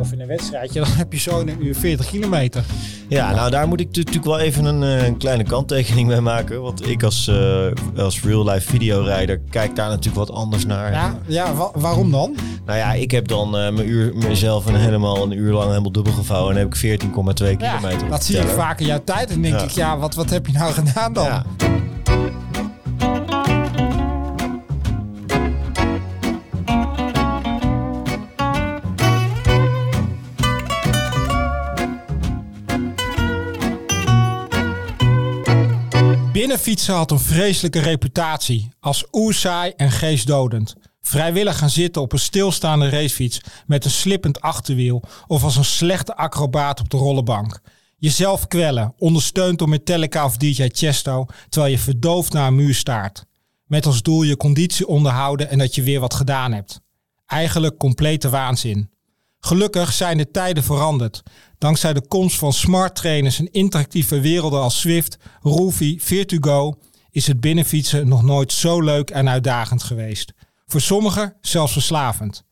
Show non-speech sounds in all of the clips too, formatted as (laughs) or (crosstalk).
of in een wedstrijdje, dan heb je zo in een uur 40 kilometer. Ja, nou daar moet ik natuurlijk wel even een, eh, een kleine kanttekening mee maken. Want ik als, uh, als real-life videorijder kijk daar natuurlijk wat anders naar. Ja, ja wa waarom dan? Nou ja, ik heb dan uh, mijn uur, mezelf een helemaal een uur lang helemaal dubbel gevouwen. En heb ik 14,2 ja, kilometer. Dat zie ik vaak in jouw tijd. En denk ja. ik, ja, wat, wat heb je nou gedaan dan? Ja. Binnenfietsen had een vreselijke reputatie als oerzaai en geestdodend. Vrijwillig gaan zitten op een stilstaande racefiets met een slippend achterwiel of als een slechte acrobaat op de rollenbank. Jezelf kwellen, ondersteund door Metallica of DJ Chesto, terwijl je verdoofd naar een muur staart. Met als doel je conditie onderhouden en dat je weer wat gedaan hebt. Eigenlijk complete waanzin. Gelukkig zijn de tijden veranderd. Dankzij de komst van smart trainers en interactieve werelden als Swift, Roofy, Virtugo is het binnenfietsen nog nooit zo leuk en uitdagend geweest. Voor sommigen zelfs verslavend.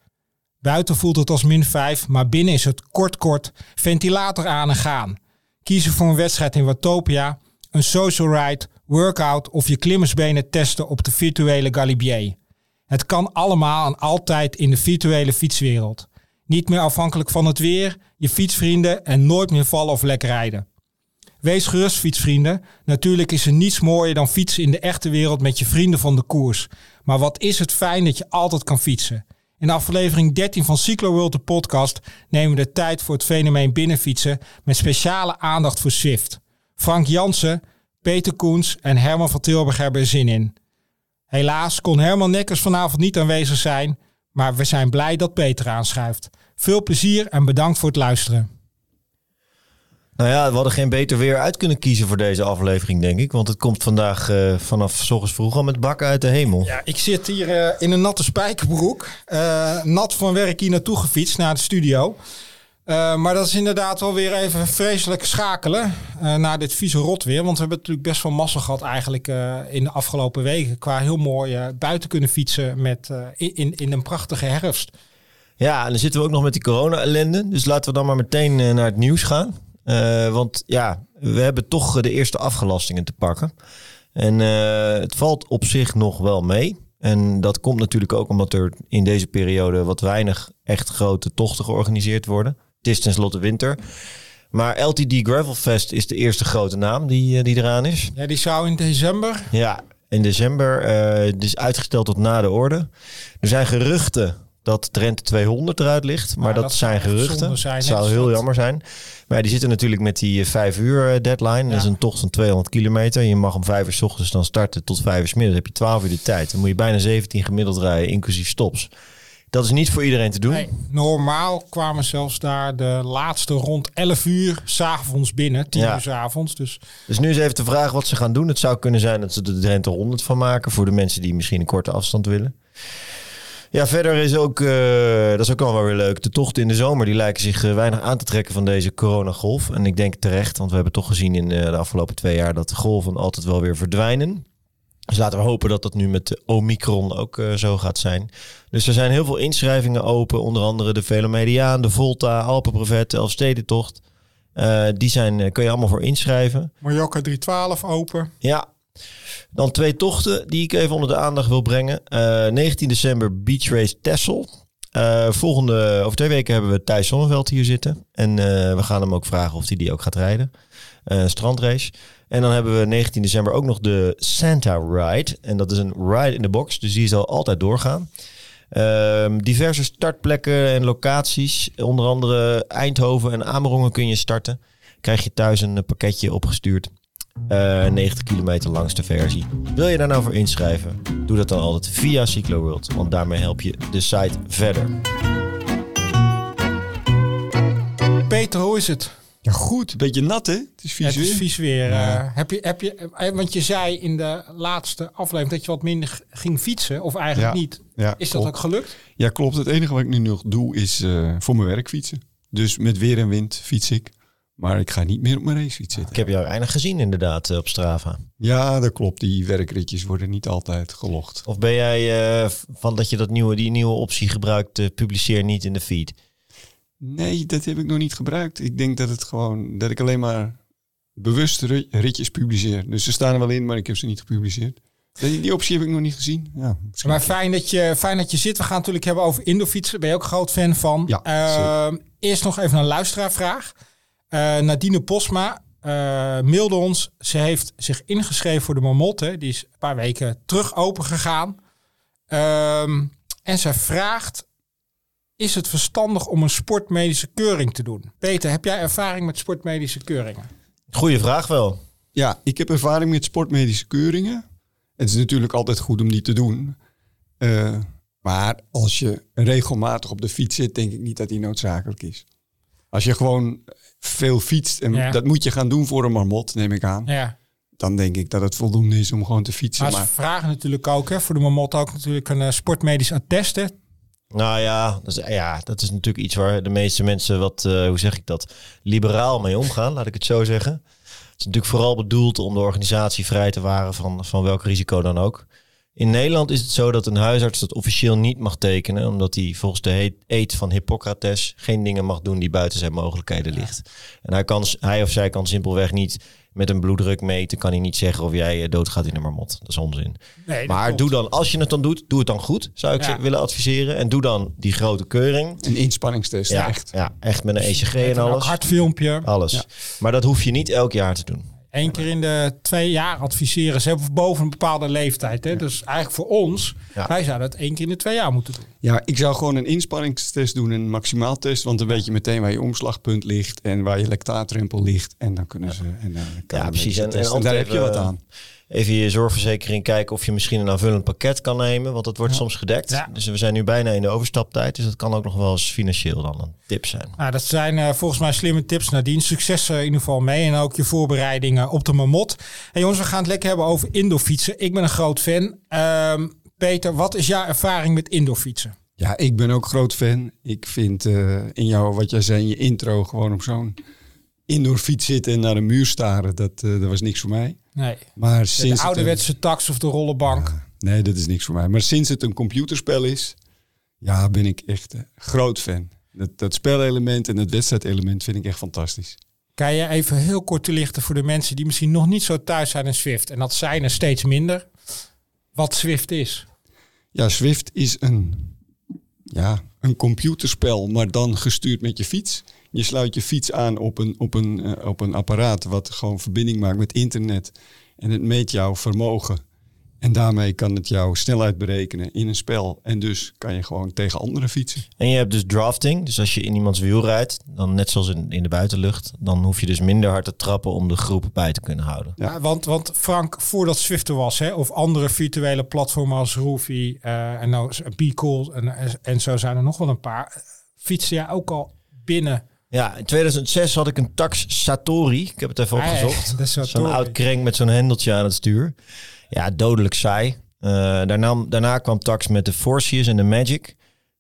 Buiten voelt het als min 5, maar binnen is het kort kort, ventilator aan en gaan. Kiezen voor een wedstrijd in Watopia, een social ride, workout of je klimmersbenen testen op de virtuele Galibier. Het kan allemaal en altijd in de virtuele fietswereld. Niet meer afhankelijk van het weer, je fietsvrienden en nooit meer vallen of lekker rijden. Wees gerust, fietsvrienden. Natuurlijk is er niets mooier dan fietsen in de echte wereld met je vrienden van de koers. Maar wat is het fijn dat je altijd kan fietsen. In aflevering 13 van Cyclo World, de podcast, nemen we de tijd voor het fenomeen binnenfietsen met speciale aandacht voor Swift. Frank Jansen, Peter Koens en Herman van Tilburg hebben er zin in. Helaas kon Herman Nekkers vanavond niet aanwezig zijn, maar we zijn blij dat Peter aanschuift. Veel plezier en bedankt voor het luisteren. Nou ja, we hadden geen beter weer uit kunnen kiezen voor deze aflevering, denk ik. Want het komt vandaag uh, vanaf s ochtends vroeg al met bakken uit de hemel. Ja, ik zit hier uh, in een natte spijkerbroek. Uh, nat van werk hier naartoe gefietst naar de studio. maar dat is inderdaad wel weer even vreselijk schakelen naar dit vieze rotweer. Want we hebben natuurlijk best wel massa gehad eigenlijk in de afgelopen weken. Qua heel mooi buiten kunnen fietsen met, in, in een prachtige herfst. Ja, en dan zitten we ook nog met die corona-ellende. Dus laten we dan maar meteen eh, naar het nieuws gaan. Uh, want ja, we hebben toch de eerste afgelastingen te pakken. En uh, het valt op zich nog wel mee. En dat komt natuurlijk ook omdat er in deze periode wat weinig echt grote tochten georganiseerd worden. Het is tenslotte winter. Maar LTD Gravelfest is de eerste grote naam die, die eraan is. Ja, die zou in december. Ja, in december. Uh, het is uitgesteld tot na de orde. Er zijn geruchten dat Trent 200 eruit ligt. Maar, dat, zijn geruchten. Het zou heel jammer zijn. Maar die zitten natuurlijk met die 5 eh, uur eh, deadline. Dat is een tocht van 200 kilometer. Je mag om 5 uur s ochtends dan starten tot 5 uur s middags. heb je 12 uur de tijd. Dan moet je bijna 17 gemiddeld rijden, inclusief stops. Dat is niet voor iedereen te doen. Nee, normaal kwamen zelfs daar de laatste rond 11 uur s'avonds binnen. 10 uur s'avonds. Dus. dus nu is even de vraag wat ze gaan doen. Het zou kunnen zijn dat ze de Drenthe 100 van maken. Voor de mensen die misschien een korte afstand willen. Ja, verder is ook, uh, dat is ook wel weer leuk. De tochten in de zomer die lijken zich uh, weinig aan te trekken van deze coronagolf. En ik denk terecht, want we hebben toch gezien in uh, de afgelopen twee jaar dat de golven altijd wel weer verdwijnen. Dus laten we hopen dat dat nu met de Omicron ook zo gaat zijn. Dus er zijn heel veel inschrijvingen open. Onder andere de Velomediaan, de Volta, Alpenbrevet, de Elfstedentocht. die zijn, kun je allemaal voor inschrijven. Mallorca 312 open. Ja, dan twee tochten die ik even onder de aandacht wil brengen. Uh, eh, 19 december Beach Race Tessel. Uh, volgende, over twee weken hebben we Thijs Zonneveld hier zitten. En uh, we gaan hem ook vragen of hij die ook gaat rijden. strandrace. En dan hebben we 19 december ook nog de Santa Ride. En dat is een ride in the box, dus die zal altijd doorgaan. Ehm, diverse startplekken en locaties. Onder andere Eindhoven en Amerongen kun je starten. Krijg je thuis een pakketje opgestuurd. 90 eh, kilometer langste versie. Wil je daar nou voor inschrijven? Doe dat dan altijd via Cycloworld, want daarmee help je de site verder. Peter, hoe is het? Ja, goed. Beetje nat, hè? Het is vies weer. Het is vies weer. Uh, heb je, heb je, eh, want je zei in de laatste aflevering dat je wat minder ging fietsen, of eigenlijk niet. Ja, is dat ook gelukt? Ja, klopt. Het enige wat ik nu nog doe is uh, voor mijn werk fietsen. Dus met weer en wind fiets ik. Maar ik ga niet meer op mijn racefiets zitten. Ik heb jou weinig gezien inderdaad eh, op Strava. Ja, dat klopt. Die werkritjes worden niet altijd gelogd. Of ben jij uh, van dat je dat nieuwe, die nieuwe optie gebruikt, uh, publiceer niet in de feed? Nee, dat heb ik nog niet gebruikt. Ik denk dat het gewoon dat ik alleen maar bewust ri- ritjes publiceer. Dus ze staan er wel in, maar ik heb ze niet gepubliceerd. Die, die optie heb ik nog niet gezien. Ja. Maar fijn dat, je, fijn dat je zit. We gaan het natuurlijk hebben over indoorfietsen. Daar ben je ook groot fan van. Ja, Ehm, eerst nog even een luisteraarvraag. Eh Nadine Posma eh, mailde ons. Ze heeft zich ingeschreven voor de Marmotte. Die is een paar weken terug open gegaan. Ehm, en zij vraagt... Is het verstandig om een sportmedische keuring te doen? Peter, heb jij ervaring met sportmedische keuringen? Goeie vraag wel. Ja, ik heb ervaring met sportmedische keuringen. Het is natuurlijk altijd goed om die te doen. Eh, maar als je regelmatig op de fiets zit, denk ik niet dat die noodzakelijk is. Als je gewoon veel fietst, en Ja. dat moet je gaan doen voor een marmot, neem ik aan. Ja. Dan denk ik dat het voldoende is om gewoon te fietsen. Maar ze Maar vragen natuurlijk ook hè, voor de Marmotte ook natuurlijk een eh, sportmedisch attest. hè. Nou ja dat, is, ja, dat is natuurlijk iets waar de meeste mensen wat, eh, hoe zeg ik dat, liberaal mee omgaan, laat ik het zo zeggen. Het is natuurlijk vooral bedoeld om de organisatie vrij te waren van, van welk risico dan ook. In Nederland is het zo dat een huisarts dat officieel niet mag tekenen, omdat hij volgens de eed van Hippocrates geen dingen mag doen die buiten zijn mogelijkheden ligt. En hij, kan, hij of zij kan simpelweg niet met een bloeddruk meten, kan hij niet zeggen of jij eh, doodgaat in een marmot. Dat is onzin. Nee, dat Maar klopt. doe dan, als je het dan doet, doe het dan goed, zou ik Ja. willen adviseren. En doe dan die grote keuring. een inspanningstest, Ja, echt. ja, echt met een ECG Met en een alles. hartfilmpje. Alles. Ja. Maar dat hoef je niet elk jaar te doen. Eén keer in de twee jaar adviseren ze hebben boven een bepaalde leeftijd. Hè? Dus eigenlijk voor ons, Ja. wij zouden het één keer in de twee jaar moeten doen. Ja, ik zou gewoon een inspanningstest doen en een maximaaltest. Want dan weet je meteen waar je omslagpunt ligt en waar je lactaatrempel ligt. En dan kunnen ze... En dan kan Ja, precies. En- en test. En daar heb je wat even- aan. Even je zorgverzekering kijken of je misschien een aanvullend pakket kan nemen. Want dat wordt soms gedekt. Ja. Dus we zijn nu bijna in de overstaptijd. Dus dat kan ook nog wel eens financieel dan een tip zijn. Nou, dat zijn eh, volgens mij slimme tips. Nadien succes eh, in ieder geval mee. En ook je voorbereidingen op de Marmot. Hey jongens, we gaan het lekker hebben over indoorfietsen. Ik ben een groot fan. Ehm, Peter, wat is jouw ervaring met indoorfietsen? Ja, ik ben ook groot fan. Ik vind eh, in jou, wat jij zei in je intro, gewoon op zo'n indoor fiets zitten en naar de muur staren. Dat, eh, dat was niks voor mij. Nee, Maar de sinds een- ouderwetse tax of de rollenbank. Nee, dat is niks voor mij. Maar sinds het een computerspel is, ja, ben ik echt eh, groot fan. Dat, dat spelelement en het wedstrijdelement vind ik echt fantastisch. Kan je even heel kort toelichten voor de mensen die misschien nog niet zo thuis zijn in Swift? En dat zijn er steeds minder. Wat Swift is. Ja, Swift is een, ja, een computerspel, maar dan gestuurd met je fiets. Je sluit je fiets aan op een, op, een, eh, op een apparaat wat gewoon verbinding maakt met internet. En het meet jouw vermogen. En daarmee kan het jouw snelheid berekenen in een spel. En dus kan je gewoon tegen anderen fietsen. En je hebt dus drafting. Dus als je in iemands wiel rijdt, dan net zoals in, in de buitenlucht, dan hoef je dus minder hard te trappen om de groep bij te kunnen houden. Ja. Ja, want, want Frank, voordat Swift er was, hè, of andere virtuele platformen als Roofy eh, en nou Be Cool en, en zo zijn er nog wel een paar. Fietste jij ook al binnen? Ja, in 2006 had ik een Tax Satori. Ik heb het even Ah, opgezocht. Zo'n oud krenk met zo'n hendeltje aan het stuur. Ja, dodelijk saai. Eh, daarna, daarna kwam Tax met de Forcius en de Magic.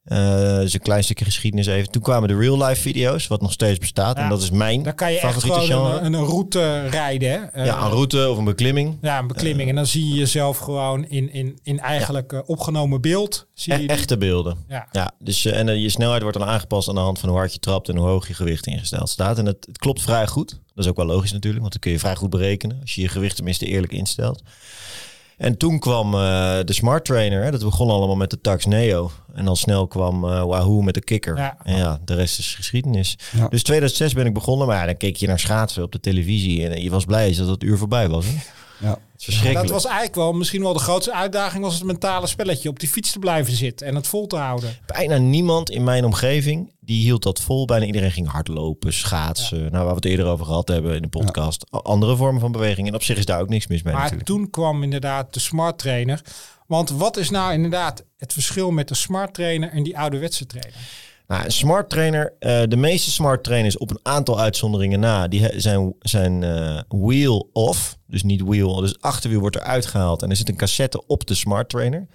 Eh dus een klein stukje geschiedenis even. Toen kwamen de real life video's, wat nog steeds bestaat. Ja, en dat is mijn Dan kan je echt gewoon een, een route rijden. Hè? Eh, ja, een route of een beklimming. ja, een beklimming. en dan zie je jezelf gewoon in, in, in eigenlijk eh, opgenomen beeld. Zie je E- die- echte beelden. Ja. Ja, dus, eh, en eh, je snelheid wordt dan aangepast aan de hand van hoe hard je trapt en hoe hoog je gewicht ingesteld staat. En het, het klopt vrij goed. Dat is ook wel logisch natuurlijk, want dan kun je vrij goed berekenen als je je gewicht tenminste eerlijk instelt. En toen kwam eh, de Smart Trainer. Hè, dat begon allemaal met de Tax Neo. En al snel kwam eh, Wahoo met de kikker. Ja. En ja, de rest is geschiedenis. Ja. Dus 2006 ben ik begonnen. Maar ja, dan keek je naar schaatsen op de televisie. En je was blij dat het uur voorbij was. Hè? Ja. Verschrikkelijk. Dat was eigenlijk wel misschien wel de grootste uitdaging was het mentale spelletje. Op die fiets te blijven zitten en het vol te houden. bijna niemand in mijn omgeving die hield dat vol. Bijna iedereen ging hardlopen, schaatsen. Nou, waar we het eerder over gehad hebben in de podcast. Andere vormen van beweging. En op zich is daar ook niks mis mee Maar natuurlijk. toen kwam inderdaad de smart trainer. Want wat is nou inderdaad het verschil met de smart trainer en die ouderwetse trainer? Nou, een smart trainer, eh, de meeste smart trainers op een aantal uitzonderingen na, die zijn, zijn eh, wheel off. Dus niet wheel, dus achterwiel wordt eruit gehaald en er zit een cassette op de smart trainer.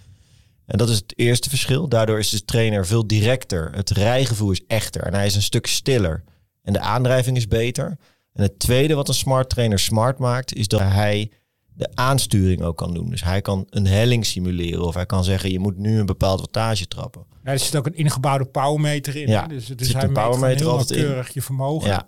En dat is het eerste verschil. Daardoor is de trainer veel directer. Het rijgevoel is echter en hij is een stuk stiller. En de aandrijving is beter. En het tweede wat een smart trainer smart maakt, is dat hij de aansturing ook kan doen. Dus hij kan een helling simuleren of hij kan zeggen je moet nu een bepaald wattage trappen. Ja, er zit ook een ingebouwde powermeter in. Ja, hè? dus, dus zit hij een powermeter altijd in. nauwkeurig je vermogen. Ja,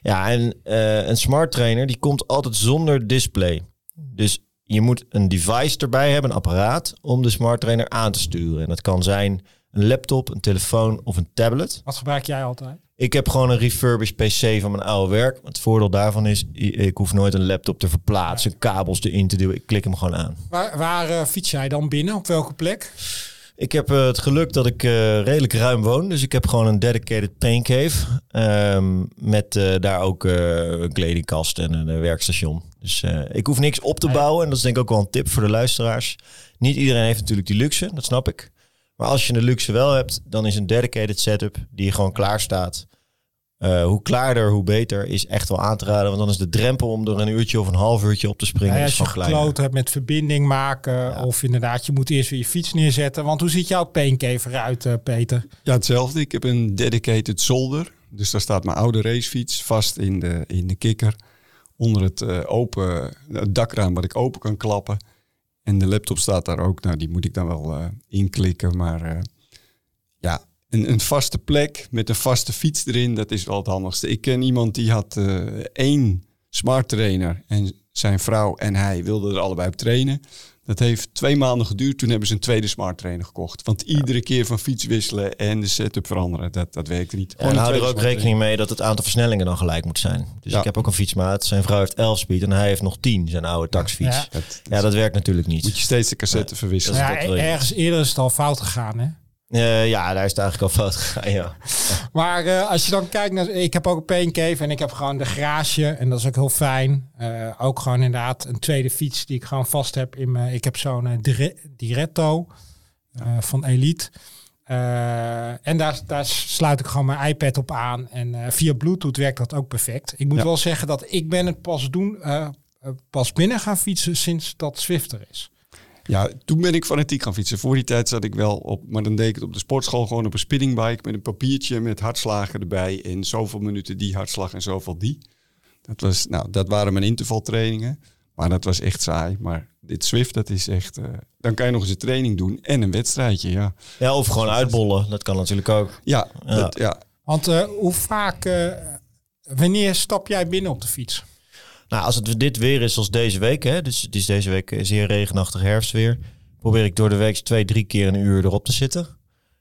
ja en eh, een smart trainer die komt altijd zonder display. Dus je moet een device erbij hebben, een apparaat, om de smart trainer aan te sturen. En dat kan zijn een laptop, een telefoon of een tablet. Wat gebruik jij altijd? Ik heb gewoon een refurbished PC van mijn oude werk. Het voordeel daarvan is, ik hoef nooit een laptop te verplaatsen, kabels erin te duwen. Ik klik hem gewoon aan. Waar, waar eh, fiets jij dan binnen? Op welke plek? Ik heb eh, het geluk dat ik eh, redelijk ruim woon. Dus ik heb gewoon een dedicated pain cave. ehm, met daar ook een kledingkast en een werkstation. Dus ik hoef niks op te bouwen. En dat is denk ik ook wel een tip voor de luisteraars. Niet iedereen heeft natuurlijk die luxe, dat snap ik. Maar als je de luxe wel hebt, dan is een dedicated setup die gewoon klaar staat. Eh, hoe klaarder, hoe beter, is echt wel aan te raden. Want dan is de drempel om er een uurtje of een half uurtje op te springen Ja, als je gekloot hebt met verbinding maken. Of inderdaad, je moet eerst weer je fiets neerzetten. Want hoe ziet jouw peenkever eruit, eh, Peter? Ja, hetzelfde. Ik heb een dedicated zolder. Dus daar staat mijn oude racefiets vast in de, in de kikker. Onder het, eh, open, het dakraam wat ik open kan klappen. En de laptop staat daar ook. Nou, die moet ik dan wel eh, inklikken. Maar eh, ja, een, een vaste plek met een vaste fiets erin, dat is wel het handigste. Ik ken iemand die had eh, één smart trainer. En zijn vrouw en hij wilden er allebei op trainen. Dat heeft twee maanden geduurd. Toen hebben ze een tweede smart trainer gekocht. Want iedere keer van fiets wisselen en de setup veranderen, dat, dat werkt niet. En hou er ook rekening mee dat het aantal versnellingen dan gelijk moet zijn. Dus Ja. ik heb ook een fietsmaat. Zijn vrouw heeft 11 speed en hij heeft nog 10, zijn oude taxfiets. Ja. Dat, dat werkt natuurlijk niet. moet je steeds de cassette verwisselen. Ja, ergens eerder is het al fout gegaan, hè? Eh, ja, daar is het eigenlijk al fout gegaan, ja. (laughs) Maar eh, als je dan kijkt naar... Ik heb ook een peencave en ik heb gewoon de garage. En dat is ook heel fijn. Eh, ook gewoon inderdaad een tweede fiets die ik gewoon vast heb. in mijn. Ik heb zo'n Dire- Diretto van Elite. En daar, daar sluit ik gewoon mijn iPad op aan. En via Bluetooth werkt dat ook perfect. Ik moet Ja. wel zeggen dat ik ben het pas doen... pas binnen gaan fietsen sinds dat Zwift er is. Ja, toen ben ik fanatiek gaan fietsen. Voor die tijd zat ik wel op, maar dan deed ik het op de sportschool gewoon op een spinningbike met een papiertje met hartslagen erbij. En zoveel minuten die hartslag en zoveel die. Dat, was, nou, dat waren mijn intervaltrainingen. Maar dat was echt saai. Maar dit Swift, dat is echt... eh, dan kan je nog eens een training doen en een wedstrijdje, ja. Ja, of gewoon uitbollen. Dat kan natuurlijk ook. Ja, Ja. Dat, ja. Want eh, hoe vaak... eh, wanneer stap jij binnen op de fiets? Nou, als het dit weer is als deze week, hè, dus het is deze week eh, zeer regenachtig herfstweer, probeer ik door de week twee, drie keer een uur erop te zitten.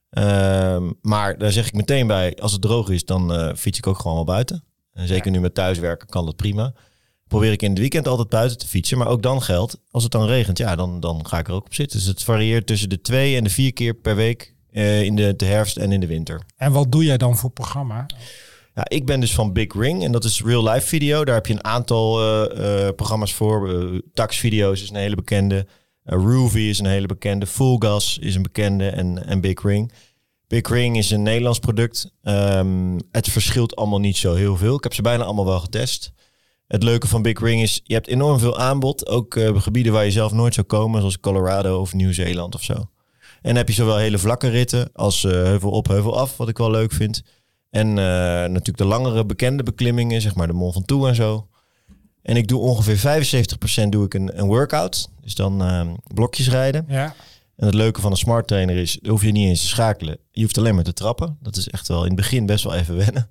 Ehm, maar daar zeg ik meteen bij, als het droog is, dan eh, fiets ik ook gewoon wel buiten. En zeker nu met thuiswerken kan dat prima. Probeer ik in het weekend altijd buiten te fietsen. Maar ook dan geldt, als het dan regent, ja, dan, dan ga ik er ook op zitten. Dus het varieert tussen de twee en de vier keer per week eh, in de, de herfst en in de winter. En wat doe jij dan voor programma? Ja, ik ben dus van Big Ring en dat is real life video. Daar heb je een aantal eh, eh, programma's voor. Uh, Tax Video's is een hele bekende. Uh, Roovy is een hele bekende. Full Gas is een bekende en, en Big Ring. Big Ring is een Nederlands product. Ehm, het verschilt allemaal niet zo heel veel. Ik heb ze bijna allemaal wel getest. Het leuke van Big Ring is, je hebt enorm veel aanbod. Ook uh, gebieden waar je zelf nooit zou komen, zoals Colorado of Nieuw-Zeeland of zo. En dan heb je zowel hele vlakke ritten als uh, heuvel op, heuvel af, wat ik wel leuk vind. En uh, natuurlijk de langere bekende beklimmingen, zeg maar de Mont Ventoux en zo. En ik doe ongeveer 75% doe ik een, een workout. Dus dan uh, blokjes rijden. Ja. En het leuke van een smart trainer is, hoef je niet eens te schakelen. Je hoeft alleen maar te trappen. Dat is echt wel in het begin best wel even wennen.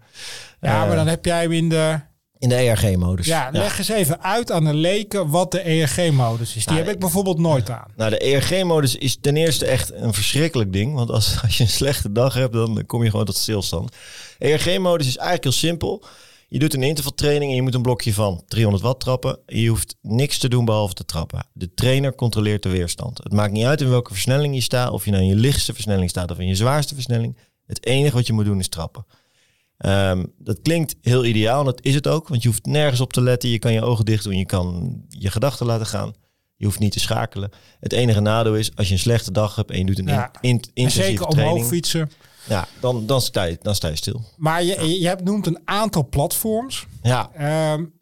Ja, uh, maar dan heb jij hem in de... In de ERG-modus. Ja, leg ja. eens even uit aan de leken wat de ERG-modus is. Die nou, heb ik bijvoorbeeld nooit aan. Nou, de ERG-modus is ten eerste echt een verschrikkelijk ding. Want als, (laughs) als je een slechte dag hebt, dan kom je gewoon tot stilstand. ERG-modus is eigenlijk heel simpel. Je doet een intervaltraining en je moet een blokje van 300 watt trappen. Je hoeft niks te doen behalve te trappen. De trainer controleert de weerstand. Het maakt niet uit in welke versnelling je staat. Of je nou in je lichtste versnelling staat of in je zwaarste versnelling. Het enige wat je moet doen is trappen. Um, dat klinkt heel ideaal en dat is het ook. Want je hoeft nergens op te letten. Je kan je ogen dicht doen. Je kan je gedachten laten gaan. Je hoeft niet te schakelen. Het enige nadeel is als je een slechte dag hebt en je doet een ja. in, in, intensieve zeker training. omhoog fietsen. Ja, dan, dan, sta je, dan sta je stil. Maar je, je hebt noemt een aantal platforms. Ja. Um,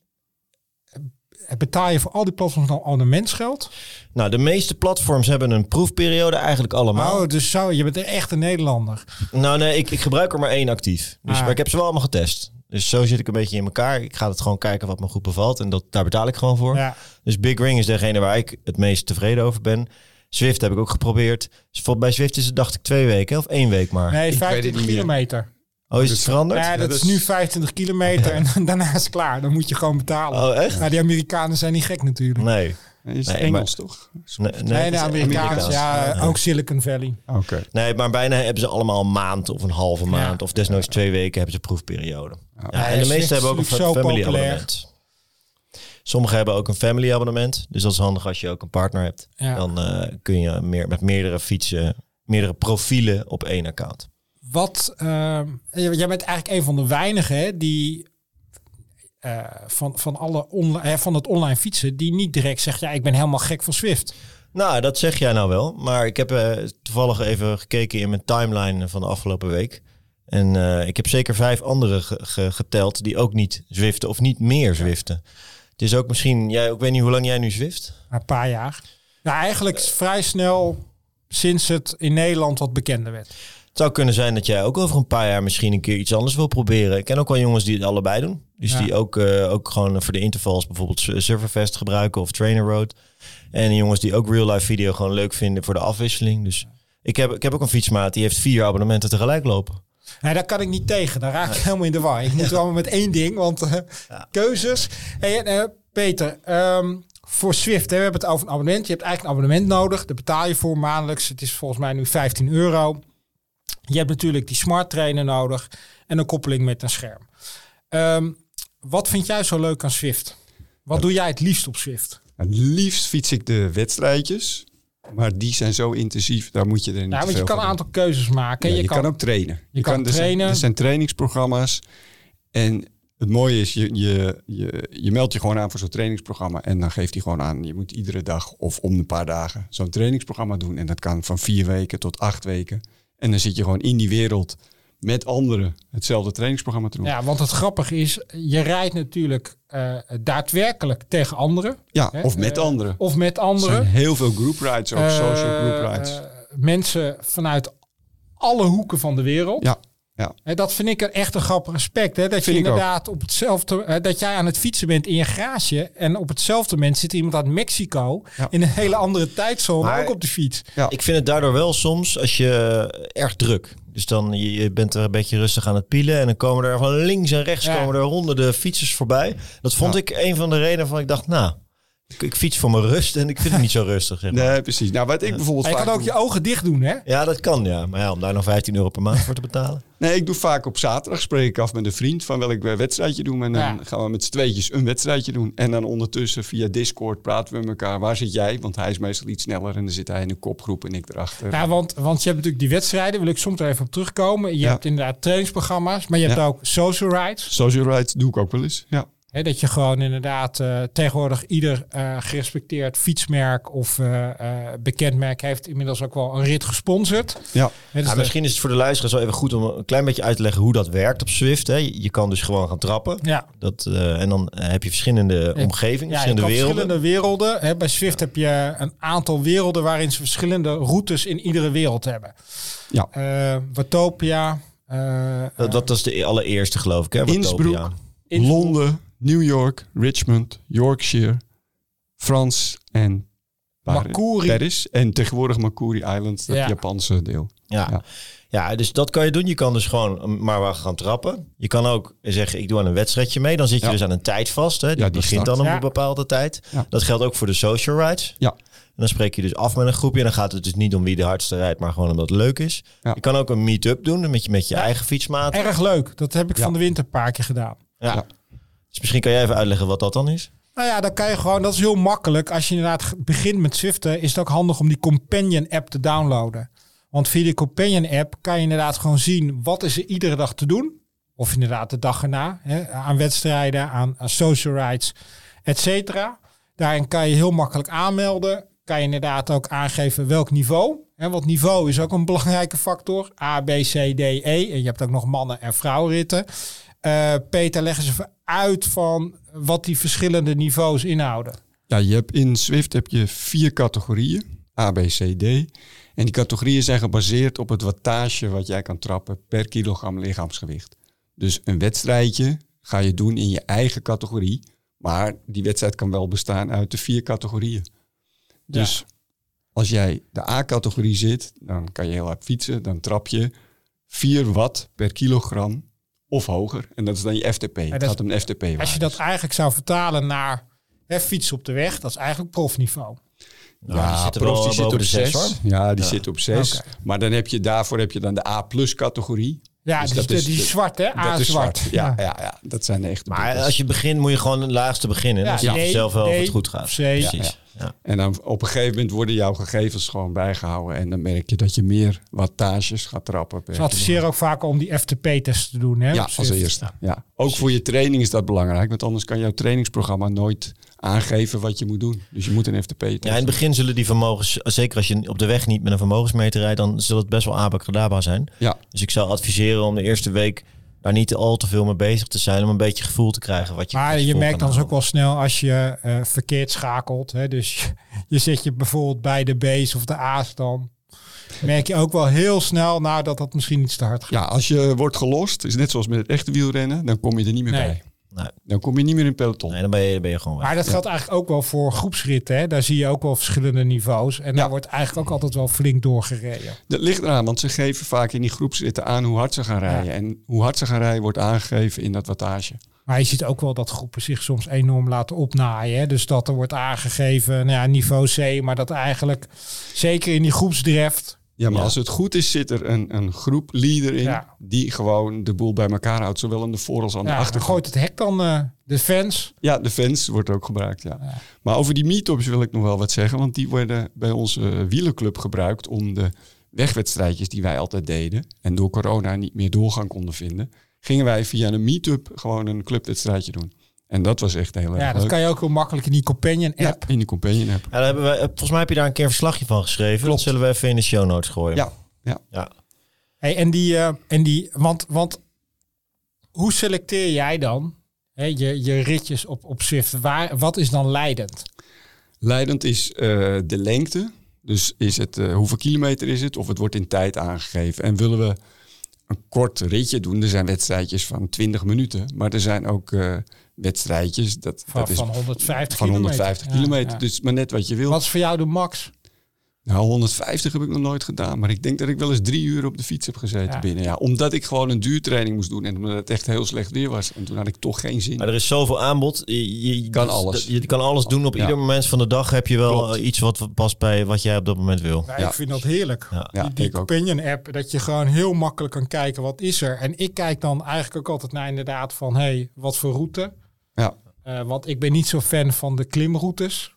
betaal je voor al die platforms dan abonnementsgeld? Nou, de meeste platforms hebben een proefperiode eigenlijk allemaal. Oh, dus zo, je bent echt een Nederlander. Nou nee, ik, ik gebruik er maar één actief. Dus, ah. Maar ik heb ze wel allemaal getest. Dus zo zit ik een beetje in elkaar. Ik ga het gewoon kijken wat me goed bevalt. En dat, daar betaal ik gewoon voor. Ja. Dus Big Ring is degene waar ik het meest tevreden over ben. Zwift heb ik ook geprobeerd. Dus voor- bij Zwift is het dacht ik twee weken of één week maar. Nee, weet het 25 niet meer. kilometer. Oh, is het veranderd? Ja, dat is nu 25 kilometer en daarna is het klaar. Dan moet je gewoon betalen. Oh, echt? Nou, die Amerikanen zijn niet gek natuurlijk. Nee. Nee, Is het Nee, Engels, toch? Nee, nee, de Amerikaans, Amerikaans. ja, ook Silicon Valley. Oké. Nee, maar bijna hebben ze allemaal een maand of een halve maand. Of desnoods twee weken hebben ze proefperiode. Ja, Ja, en de meeste hebben ook een family populair. abonnement. Sommigen hebben ook een family abonnement. Dus dat is handig als je ook een partner hebt. Ja. Dan eh, kun je meer, met meerdere fietsen, meerdere profielen op één account. Wat, ehm, jij bent eigenlijk een van de weinigen die eh, van, van, alle van het online fietsen, die niet direct zegt, ja, ik ben helemaal gek van Swift. Nou, dat zeg jij nou wel. Maar ik heb eh, toevallig even gekeken in mijn timeline van de afgelopen week. En eh, ik heb zeker vijf anderen ge- ge- geteld die ook niet zwiften of niet meer zwiften. Het is ook misschien, jij, ik weet niet hoe lang jij nu zwift. Een paar jaar. Nou, eigenlijk vrij snel sinds het in Nederland wat bekender werd. Het zou kunnen zijn dat jij ook over een paar jaar misschien een keer iets anders wil proberen. Ik ken ook wel jongens die het allebei doen. Dus Ja. die ook, eh, ook gewoon voor de intervals bijvoorbeeld Serverfest gebruiken of Trainer Road. En jongens die ook real life video gewoon leuk vinden voor de afwisseling. Dus ik heb, ik heb ook een fietsmaat die heeft vier abonnementen tegelijk lopen. Nee, daar kan ik niet tegen. Daar raak ik helemaal in de war. Ik moet wel met één ding, want eh, keuzes. Hey, eh, Peter, ehm, voor Swift, hè, we hebben het over een abonnement. Je hebt eigenlijk een abonnement nodig. Daar betaal je voor maandelijks. Het is volgens mij nu 15 euro. Je hebt natuurlijk die smart trainer nodig en een koppeling met een scherm. Ehm, wat vind jij zo leuk aan Swift? Wat doe jij het liefst op Swift? Het liefst fiets ik de wedstrijdjes. Maar die zijn zo intensief, daar moet je er niet Nou, want je kan een aantal keuzes maken. Ja, je, je, kan, ook trainen. je kan er zijn- trainen. er zijn trainingsprogramma's. En het mooie is, je, je, je, je meldt je gewoon aan voor zo'n trainingsprogramma. En dan geeft hij gewoon aan, je moet iedere dag of om een paar dagen zo'n trainingsprogramma doen. En dat kan van vier weken tot acht weken. En dan zit je gewoon in die wereld met anderen hetzelfde trainingsprogramma te doen. Ja, want het grappige is, je rijdt natuurlijk eh, daadwerkelijk tegen anderen. Ja, Hè? of met Eh, anderen. Of met Er anderen. zijn heel veel group rides, ook social group Eh, rides. eh, mensen vanuit alle hoeken van de wereld. Ja, ja. Hè, dat vind ik een echt een grappig aspect. Hè? Dat Vind je ook. inderdaad op hetzelfde, dat jij aan het fietsen bent in je garage. En op hetzelfde moment zit iemand uit Mexico Ja. in een hele andere tijdzone Maar- ook op de fiets. Ja. Ik vind het daardoor wel soms als je erg druk. Dus dan je, je bent er een beetje rustig aan het pielen. En dan komen er van links en rechts Ja. komen er honderden fietsers voorbij. Dat vond Ja. ik een van de redenen van ik dacht, nou, ik, ik fiets voor mijn rust en ik vind het niet zo (laughs) rustig. Zeg maar. Nee, precies. Nou, wat ik bijvoorbeeld je vaak kan ook doe- je ogen dicht doen, hè? Ja, dat kan ja. Maar ja, om daar nog 15 euro per maand voor te betalen. (laughs) Nee, ik doe vaak op zaterdag spreek ik af met een vriend van welk wedstrijdje doen. En dan Ja. gaan we met z'n tweetjes een wedstrijdje doen. En dan ondertussen via Discord praten we met elkaar. Waar zit jij? Want hij is meestal iets sneller en dan zit hij in een kopgroep en ik erachter. Ja, want, want je hebt natuurlijk die wedstrijden, wil ik soms er even op terugkomen. Je Ja. hebt inderdaad trainingsprogramma's, maar je hebt Ja. ook social rides. Social rides doe ik ook wel eens. Ja. Hè, dat je gewoon inderdaad eh, tegenwoordig ieder eh, gerespecteerd fietsmerk of eh, eh, bekend merk heeft inmiddels ook wel een rit gesponsord. Ja. Dus Ja, de- misschien is het voor de luisteraars wel even goed om een klein beetje uit te leggen hoe dat werkt op Zwift. Hè. Je je kan dus gewoon gaan trappen. ja, Dat, eh, en dan heb je verschillende Ja. omgevingen, ja, verschillende werelden. verschillende werelden. Hè, bij Swift heb je een aantal werelden waarin ze verschillende routes in iedere wereld hebben. Ja. Eh, Watopia. eh, Dat, dat was de allereerste geloof ik. Hè. Watopia. Innsbruck. Londen, New York, Richmond, Yorkshire, Frans en Paris. Makuri. Paris. En tegenwoordig Makuri Island, het Ja. Japanse deel. Ja. Ja. Ja. dus dat kan je doen. Je kan dus gewoon maar wel gaan trappen. Je kan ook zeggen, ik doe aan een wedstrijdje mee. Dan zit je Ja. dus aan een tijd vast. Hè. Die, Ja, die begint start. dan op Ja. een bepaalde tijd. Ja. Dat geldt ook voor de social rides. Ja. En dan spreek je dus af met een groepje. En dan gaat het dus niet om wie de hardste rijdt, maar gewoon omdat het leuk is. Ja. Je kan ook een meet-up doen met je, met je eigen fietsmaat. Erg leuk. Dat heb ik Ja. van de winter een paar keer gedaan. Ja. Dus misschien kan jij even uitleggen wat dat dan is. Nou ja, dan kan je gewoon, dat is heel makkelijk. Als je inderdaad begint met Zwiften, is het ook handig om die Companion app te downloaden. Want via die Companion app kan je inderdaad gewoon zien wat is er iedere dag te doen. Of inderdaad de dag erna, hè, aan wedstrijden, aan, social rides, et cetera. Daarin kan je heel makkelijk aanmelden. Kan je inderdaad ook aangeven welk niveau. Hè, want niveau is ook een belangrijke factor. A, B, C, D, E. En je hebt ook nog mannen- en vrouwenritten. Eh, Peter, leg eens even uit van wat die verschillende niveaus inhouden. Ja, je hebt in Swift heb je vier categorieën. A, B, C, D. En die categorieën zijn gebaseerd op het wattage wat jij kan trappen per kilogram lichaamsgewicht. Dus een wedstrijdje ga je doen in je eigen categorie. Maar die wedstrijd kan wel bestaan uit de vier categorieën. Dus als jij de A-categorie zit, dan kan je heel hard fietsen. Dan trap je 4 watt per kilogram of hoger. En dat is dan je FTP. dat Het gaat om FTP. Als je dat eigenlijk zou vertalen naar hè, fietsen op de weg, dat is eigenlijk profniveau. Nou, die zitten wel profs die zitten op de zes, 6. hoor. Ja, die Ja. zitten op 6. Oké. Maar dan heb je daarvoor heb je dan de A-plus categorie. Ja, Dus die, dat die, is die zwart hè, A-zwart. zwart. Ja, ja. Ja, dat zijn de echte Maar als je begint moet je gewoon het laagste beginnen. Ja, dan zie je zelf wel of D, het goed gaat. C. Precies. Ja. En dan op een gegeven moment worden jouw gegevens gewoon bijgehouden. En dan merk je dat je meer wattages gaat trappen. Ze adviseren ook vaak om die FTP-test te doen. Hè, Ja, als eerste. Ja. Ook voor je training is dat belangrijk. Want anders kan jouw trainingsprogramma nooit aangeven wat je moet doen. Dus je moet een FTP testen. Ja, in het begin zullen die vermogens, zeker als je op de weg niet met een vermogensmeter rijdt, dan zal het best wel abacadabra zijn. Ja. Dus ik zou adviseren om de eerste week daar niet al te veel mee bezig te zijn, om een beetje gevoel te krijgen wat je Maar je merkt dan dus ook wel snel als je eh, verkeerd schakelt. Hè, dus je, je zet je bijvoorbeeld bij de B's of de A's dan. Merk je ook wel heel snel nou, dat dat misschien iets te hard gaat. Ja, als je wordt gelost, is net zoals met het echte wielrennen, dan kom je er niet meer Nee. bij. Nee. Dan kom je niet meer in peloton. Nee, dan ben je, dan ben je gewoon weg. Maar dat geldt eigenlijk ook wel voor groepsritten. Hè. Daar zie je ook wel verschillende niveaus. En daar wordt eigenlijk ook altijd wel flink doorgereden. Dat ligt eraan, want ze geven vaak in die groepsritten aan hoe hard ze gaan rijden. En hoe hard ze gaan rijden wordt aangegeven in dat wattage. Maar je ziet ook wel dat groepen zich soms enorm laten opnaaien. Hè. Dus dat er wordt aangegeven nou ja, niveau C. Maar dat eigenlijk, zeker in die groepsdrift... Ja, maar Ja. als het goed is, zit er een, een groep leader in Ja. die gewoon de boel bij elkaar houdt. Zowel aan de voor- als aan de Ja, achterkant. gooit het hek dan eh, de fans. Ja, de fans wordt ook gebruikt, ja. Maar over die meetups wil ik nog wel wat zeggen. Want die worden bij onze wielenclub gebruikt om de wegwedstrijdjes die wij altijd deden... en door corona niet meer doorgang konden vinden... gingen wij via een meetup gewoon een clubwedstrijdje doen. En dat was echt heel erg Ja, dat leuk. kan je ook heel makkelijk in die companion Ja, app. in de companion app. Ja, daar hebben we, volgens mij heb je daar een keer een verslagje van geschreven. Dat Klopt. zullen we even in de show notes gooien. Ja, ja. ja. Hey, en die, eh, en die want, want hoe selecteer jij dan hè, je, je ritjes op, op Zwift? Waar, wat is dan leidend? Leidend is eh, de lengte. Dus is het, eh, hoeveel kilometer is het? Of het wordt in tijd aangegeven. En willen we een kort ritje doen? Er zijn wedstrijdjes van 20 minuten. Maar er zijn ook eh, wedstrijdjes. Dat, Van, dat is van 150 van kilometer. 150 Ja, kilometer. ja. Dus maar net wat je wil. Wat is voor jou de max? Nou, 150 heb ik nog nooit gedaan. Maar ik denk dat ik wel eens drie uur op de fiets heb gezeten Ja. binnen. Ja, omdat ik gewoon een duurtraining moest doen. En omdat het echt heel slecht weer was. En toen had ik toch geen zin. Maar er is zoveel aanbod. Je, je Kan dat- alles. Je kan alles doen. Op Ja. ieder moment van de dag heb je wel Klopt. eh, iets wat past bij wat jij op dat moment wil. Ja, Ja. Ik vind dat heerlijk. Ja. Ja, die die ik ook. companion app, dat je gewoon heel makkelijk kan kijken wat is er. En ik kijk dan eigenlijk ook altijd naar inderdaad van, hey, wat voor route? Ja. Eh, want ik ben niet zo fan van de klimroutes.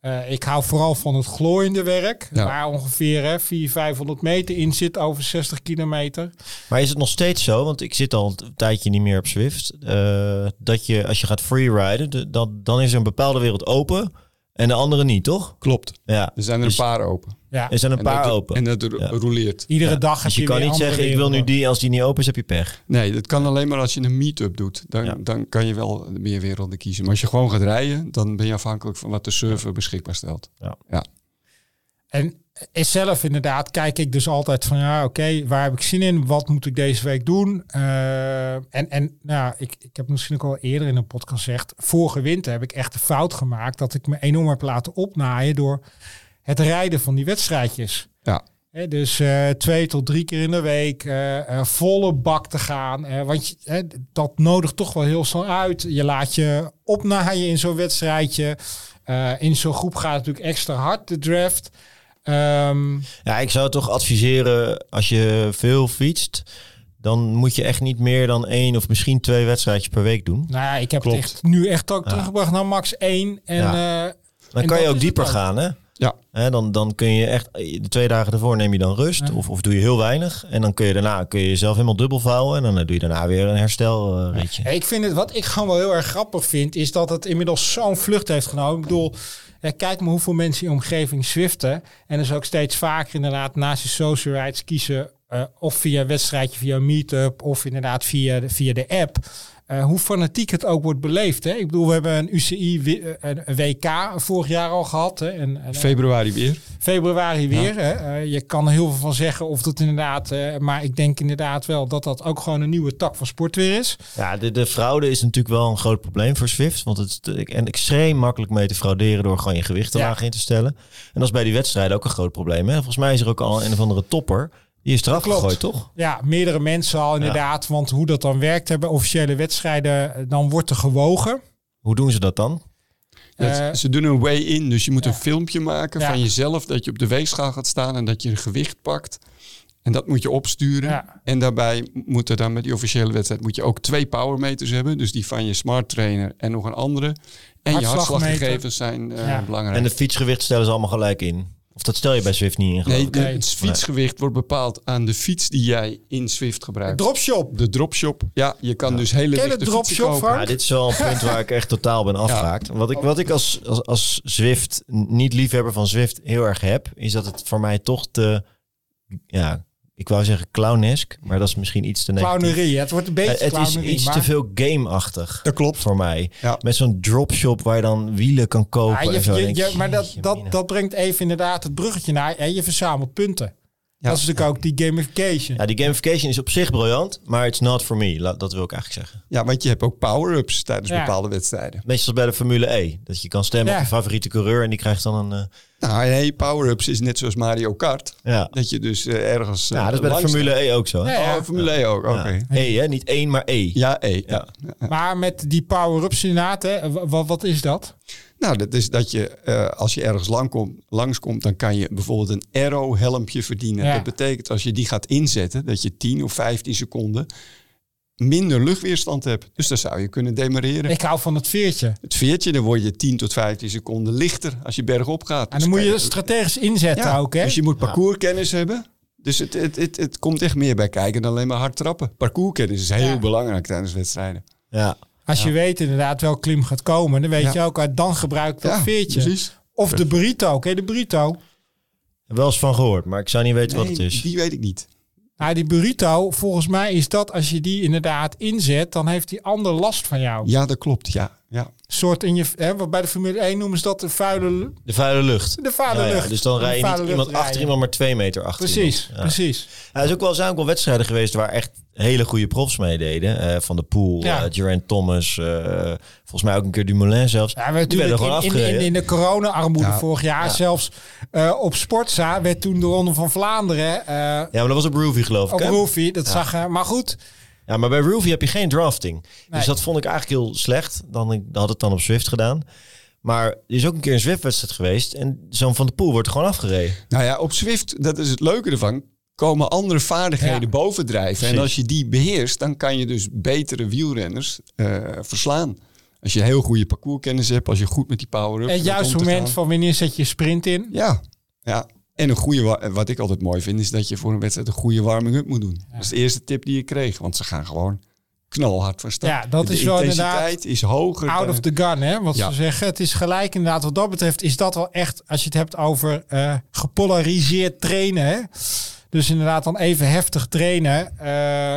Eh, ik hou vooral van het glooiende werk. Ja. Waar ongeveer hè, 400, 500 meter in zit over 60 kilometer. Maar is het nog steeds zo, want ik zit al een tijdje niet meer op Zwift, eh, dat je als je gaat freeriden, de- dan, dan is er een bepaalde wereld open en de andere niet, toch? Klopt. Ja, Er zijn er Dus- een paar open. Ja. er zijn een En paar dat, open. En dat ro- Ja. roleert. Iedere Ja, dag heb dus je je kan weer niet zeggen, ik wil nu die, als die niet open is, heb je pech. Nee, dat kan alleen maar als je een meet-up doet. Dan, Ja. dan kan je wel meer werelden kiezen. Maar als je gewoon gaat rijden, dan ben je afhankelijk van wat de server beschikbaar stelt. En is zelf inderdaad kijk ik dus altijd van ja, oké, waar heb ik zin in? Wat moet ik deze week doen? Eh, en en nou, ik, ik heb misschien ook al eerder in een podcast gezegd, vorige winter heb ik echt de fout gemaakt dat ik me enorm heb laten opnaaien door het rijden van die wedstrijdjes. Ja. Dus eh, twee tot drie keer in de week eh, eh, volle bak te gaan. want je, dat nodigt toch wel heel snel uit. Je laat je opnaaien in zo'n wedstrijdje. In zo'n groep gaat het natuurlijk extra hard, de draft. Ehm, Ja, ik zou toch adviseren, als je veel fietst, dan moet je echt niet meer dan één of misschien twee wedstrijdjes per week doen. nou ja, ik heb Klopt. het echt nu echt ook Ja. teruggebracht naar max 1. En Ja. Dan En kan je ook dieper gaan, hè? Ja. Dan, dan kun je echt, de twee dagen ervoor neem je dan rust Ja. of, of doe je heel weinig. En dan kun je daarna kun je jezelf helemaal dubbel vouwen en dan doe je daarna weer een herstelritje. ik vind het, wat ik gewoon wel heel erg grappig vind, is dat het inmiddels zo'n vlucht heeft genomen. Ik bedoel, eh, kijk maar hoeveel mensen in omgeving swiften. En dus ook steeds vaker inderdaad naast je social rights kiezen eh, of via een wedstrijdje, via een meetup of inderdaad via de, via de app. Eh, hoe fanatiek het ook wordt beleefd. Hè? Ik bedoel, we hebben een UCI, wi- eh, een WK vorig jaar al gehad. Hè? En, en, Februari weer. februari weer. Hè? Eh, je kan er heel veel van zeggen of dat inderdaad... eh, maar ik denk inderdaad wel dat dat ook gewoon een nieuwe tak van sport weer is. Ja, de, de fraude is natuurlijk wel een groot probleem voor Swift. Want het is en extreem makkelijk mee te frauderen door gewoon je gewicht te Ja. laag in te stellen. En dat is bij die wedstrijden ook een groot probleem. Hè? Volgens mij is er ook al een of andere topper. Die is eraf gegooid, toch? Ja, meerdere mensen al inderdaad. Want hoe dat dan werkt bij officiële wedstrijden, eh, dan wordt er gewogen. Hoe doen ze dat dan? Eh, ze doen een way-in, dus je moet ja. een filmpje maken Ja. van jezelf. Dat je op de weegschaal gaat staan en dat je een gewicht pakt. En dat moet je opsturen. Ja. En daarbij moeten dan met die officiële wedstrijd moet je ook twee powermeters hebben. Dus die van je smart trainer en nog een andere. En je hartslaggegevens zijn eh, Ja. belangrijk. En de fietsgewicht stellen ze allemaal gelijk in. Of dat stel je bij Swift niet in, geloof nee, ik. de- Nee. het fietsgewicht wordt bepaald aan de fiets die jij in Swift gebruikt. dropshop. de dropshop. Ja, je kan dus hele Ken lichte fietsen dropshop? Ja, dit is wel een punt waar ik echt totaal ben (laughs) afgehaakt. Wat ik, wat ik als, als, als Zwift, niet liefhebber van Zwift, heel erg heb, is dat het voor mij toch te, ja, ik wou zeggen clownesk, maar dat is misschien iets te negatief. Clownerie. Het wordt een beetje Eh, het is iets maar- te veel game-achtig. Dat klopt. Voor mij. Ja. Met zo'n dropshop waar je dan wielen kan kopen. Ja, je- en zo. je- je- maar dat, dat, dat brengt even inderdaad het bruggetje naar. Hè, je verzamelt punten. Ja. Dat is natuurlijk ook die gamification. Ja, die gamification is op zich briljant, maar it's not for me. Dat wil ik eigenlijk zeggen. Ja, want je hebt ook power-ups tijdens Ja. bepaalde wedstrijden. Meestal bij de Formule E. Dat je kan stemmen Ja. op je favoriete coureur en die krijgt dan een... eh, Nou, nee, power-ups is net zoals Mario Kart. ja. Dat je dus eh, ergens... eh, ja, dat is bij de Formule E ook zo. hè? Ja, ja. Oh, Formule E ook, oké. Ja. E, hè? Niet één, maar E. Ja, E. Ja. Maar met die power-ups inderdaad, hè, wa- wat, wat is dat? Nou, dat is dat je eh, als je ergens lang kom, langskomt, dan kan je bijvoorbeeld een arrow-helmpje verdienen. Ja. Dat betekent als je die gaat inzetten, dat je 10 of 15 seconden minder luchtweerstand hebt. Dus dan zou je kunnen demareren. Ik hou van het veertje. Het veertje, dan word je 10 tot 15 seconden lichter als je bergop gaat. En Dus dan moet je strategisch inzetten ja, ook, hè? Dus je moet parcourskennis hebben. Dus het, het, het, het komt echt meer bij kijken dan alleen maar hard trappen. Parcourskennis is heel Ja. belangrijk tijdens wedstrijden. Ja. Als je weet inderdaad welk klim gaat komen, dan weet Ja. je ook, uit dan gebruik ik dat Ja, veertje. precies. Of de burrito, oké, de burrito. Wel eens van gehoord, maar ik zou niet weten wat het is. die weet ik niet. Nou, die burrito, volgens mij is dat als je die inderdaad inzet, dan heeft die ander last van jou. Ja, dat klopt. Ja, ja. soort in je, hè, wat bij de Formule 1 noemen ze dat de vuile, De vuile lucht. de vuile Ja, ja, lucht. dus dan rij je niet iemand achter iemand, maar twee meter achter Precies, iemand. Precies. Ja, er is ook wel, zijn ook wel wedstrijden geweest waar echt hele goede profs meededen. Eh, van de Poel, Ja. eh, Geraint Thomas, eh, volgens mij ook een keer Dumoulin zelfs. Ja, we Die werden gewoon natuurlijk in, in, in, afgereden. in de corona-armoede Ja. vorig jaar, zelfs eh, op Sportza, werd toen de Ronde van Vlaanderen eh Ja, maar dat was op Roofy geloof ik. op hè? Roofy. Dat zag er, maar goed. Ja, maar bij Roofy heb je geen drafting. Nee. Dus dat vond ik eigenlijk heel slecht. Dan ik had het dan op Zwift gedaan. Maar er is ook een keer een Zwift-wedstrijd geweest. En zo'n Van de Poel wordt gewoon afgereden. Nou ja, op Zwift, dat is het leuke ervan, komen andere vaardigheden Ja. bovendrijven. En als je die beheerst, dan kan je dus betere wielrenners eh, verslaan. Als je heel goede parcourskennis hebt, als je goed met die power-up Het juiste om te moment van wanneer zet je sprint in. Ja, ja. En een goede, wa- wat ik altijd mooi vind, is dat je voor een wedstrijd een goede warming-up moet doen. Dat is de eerste tip die ik kreeg, want ze gaan gewoon knalhard van start. Ja, dat de is wel intensiteit is hoger. Out of the gun, hè? Wat Ja. ze zeggen. Het is gelijk inderdaad. Wat dat betreft is dat wel echt, als je het hebt over eh, gepolariseerd trainen. Hè? Dus inderdaad dan even heftig trainen. Eh,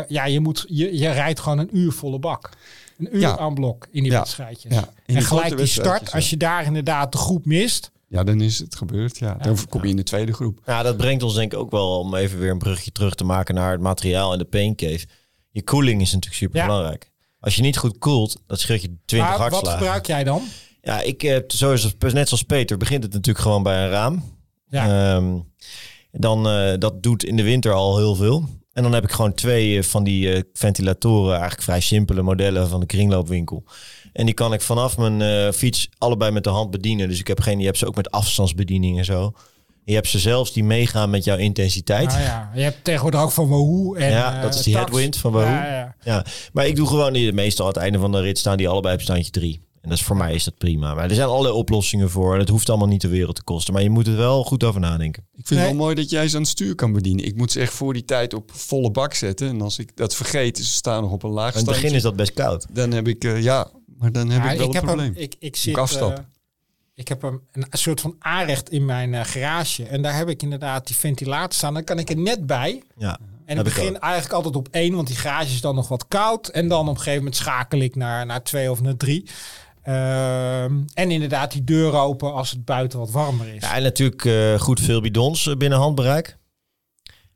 ja, je, moet, je, je rijdt gewoon een uur volle bak. Een uur Ja. aan blok in die wedstrijdjes. En gelijk die start, als je daar inderdaad de groep mist. Ja, dan is het gebeurd. Ja. Dan kom je in de tweede groep. Ja, dat brengt ons denk ik ook wel om even weer een brugje terug te maken naar het materiaal en de pain cave. Je koeling is natuurlijk super belangrijk. Als je niet goed koelt, dat scheelt je 20 Maar wat hartslagen. gebruik jij dan? Ja, ik heb zoals, net zoals Peter begint het natuurlijk gewoon bij een raam. Ja. Ehm, dan, eh, dat doet in de winter al heel veel. En dan heb ik gewoon twee eh, van die eh, ventilatoren, eigenlijk vrij simpele modellen van de kringloopwinkel. En die kan ik vanaf mijn eh, fiets allebei met de hand bedienen. Dus ik heb geen, je hebt ze ook met afstandsbediening en zo. Je hebt ze zelfs die meegaan met jouw intensiteit. Nou ja, je hebt tegenwoordig ook van Wahoo. En, Ja, eh, dat is die Tax. headwind van Wahoo. Ja, ja. Ja, maar ik doe gewoon die, meestal aan het einde van de rit staan die allebei op standje 3. En dat is voor mij is dat prima. Maar er zijn allerlei oplossingen voor. En het hoeft allemaal niet de wereld te kosten. Maar je moet er wel goed over nadenken. Ik vind Nee. het wel mooi dat jij ze aan het stuur kan bedienen. Ik moet ze echt voor die tijd op volle bak zetten. En als ik dat vergeet, ze staan nog op een laag In het begin standje, is dat best koud. Dan heb ik, eh, ja, maar dan heb Ja, ik wel ik een heb probleem. Hem, ik, ik zit, eh, ik heb een, een soort van aanrecht in mijn eh, garage. En daar heb ik inderdaad die ventilator staan. Dan kan ik er net bij. Ja. En ik begin ook. eigenlijk altijd op één, want die garage is dan nog wat koud. En dan op een gegeven moment schakel ik naar, naar twee of naar drie. Ehm, en inderdaad die deur open als het buiten wat warmer is. Ja, en natuurlijk eh, goed veel bidons binnen handbereik.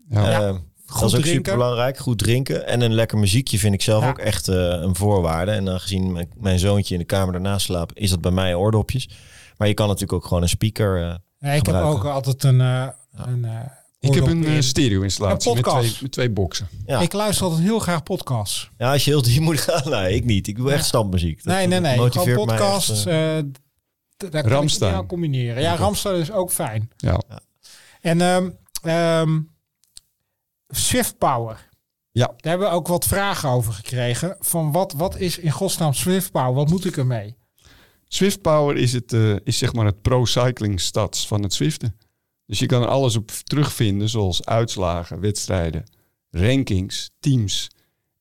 Ja. Ja, dat is ook drinken. super belangrijk. Goed drinken. En een lekker muziekje vind ik zelf Ja. ook echt eh, een voorwaarde. En aangezien mijn, mijn zoontje in de kamer daarnaast slaapt, is dat bij mij oordopjes. Maar je kan natuurlijk ook gewoon een speaker. eh, Ja, ik heb ook altijd een... eh, een eh, Ik heb een in. stereo-installatie Een met podcast. twee, met twee boxen. ja. Ik luister altijd heel graag podcasts. ja, als je heel diep moet gaan. (laughs) Nee, ik niet. Ik doe echt standmuziek. Dat- nee, nee, dat nee. motiveert Gewoon mij echt, podcasts. d- daar kan Ramstein. ik combineren. Ja, Ramstein is ook fijn. Ja. En ehm ehm, Swift Power. Ja. Daar hebben we ook wat vragen over gekregen. Van wat, wat is in godsnaam Swift Power? Wat moet ik ermee? Swift Power is, het, eh, is zeg maar het pro-cycling stats van het Zwiften. Dus je kan er alles op terugvinden, zoals uitslagen, wedstrijden, rankings, teams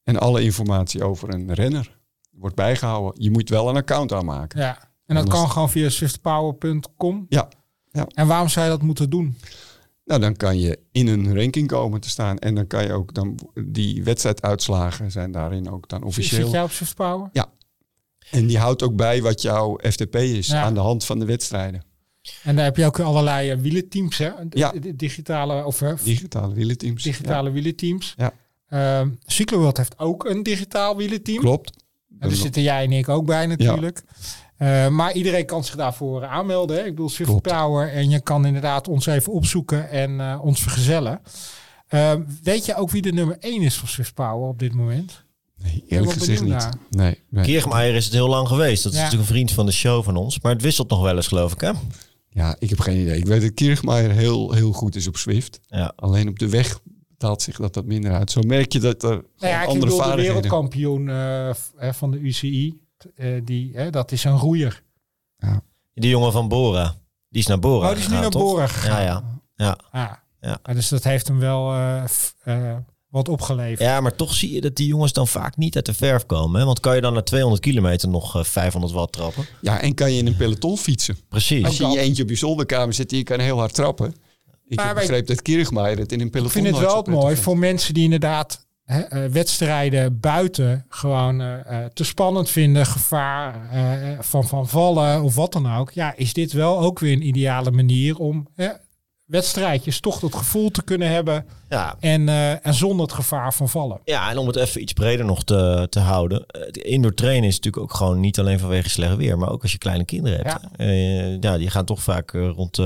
en alle informatie over een renner. Wordt bijgehouden. Je moet wel een account aanmaken. Ja. En dat Anders- kan gewoon via swiftpower.com. Ja. ja. En waarom zou je dat moeten doen? Nou, dan kan je in een ranking komen te staan. En dan kan je ook dan die wedstrijduitslagen zijn daarin ook dan officieel. Zit jij op Swift Power? En die houdt ook bij wat jouw FTP is Ja. aan de hand van de wedstrijden. En daar heb je ook allerlei uh, wielenteams, hè? D- Ja. Digitale of eh, Digitale wielenteams. digitale wielenteams. Ja. Ehm, Cycloworld heeft ook een digitaal wielenteam. Ja, klopt. En daar zitten jij en ik ook bij natuurlijk. Eh, maar iedereen kan zich daarvoor aanmelden. Hè? Ik bedoel Swift Klopt. Power. En je kan inderdaad ons even opzoeken en eh, ons vergezellen. Eh, weet je ook wie de nummer 1 is van Swift Power op dit moment? Nee, eerlijk gezegd niet. naar. Nee, nee. Kiergemeijer is het heel lang geweest. Dat is Ja. natuurlijk een vriend van de show van ons. Maar het wisselt nog wel eens, geloof ik, hè? Ja, ik heb geen idee. Ik weet dat Kirchmeier heel, heel goed is op Swift. Ja. Alleen op de weg betaalt zich dat wat minder uit. Zo merk je dat er Nou ja, andere bedoel de wereldkampioen eh, eh, van de UCI. Eh, die, hè, dat is een roeier. Die jongen van Bora. Die is naar Bora Oh, die is nu naar toch? Bora gegaan. Ja, ja. ja. Ah. Ja. Maar Dus dat heeft hem wel eh, f- eh, wat opgeleverd. Ja, maar toch zie je dat die jongens dan vaak niet uit de verf komen. Hè? Want kan je dan na 200 kilometer nog eh, 500 watt trappen? Ja, en kan je in een peloton fietsen. Precies. Als je in je eentje op je zolderkamer zit en je kan heel hard trappen. Ik Maar heb wij- begrepen dat Kirchmeier het in een peloton Ik vind het wel mooi voor mensen die inderdaad eh, wedstrijden buiten gewoon eh, eh, te spannend vinden, gevaar van, van vallen of wat dan ook. Ja, is dit wel ook weer een ideale manier om wedstrijdjes toch dat gevoel te kunnen hebben Ja, en, en zonder het gevaar van vallen. Ja, en om het even iets breder nog te, te houden. de Indoor trainen is natuurlijk ook gewoon niet alleen vanwege slecht weer, maar ook als je kleine kinderen hebt. Ja. Ja, die gaan toch vaak rond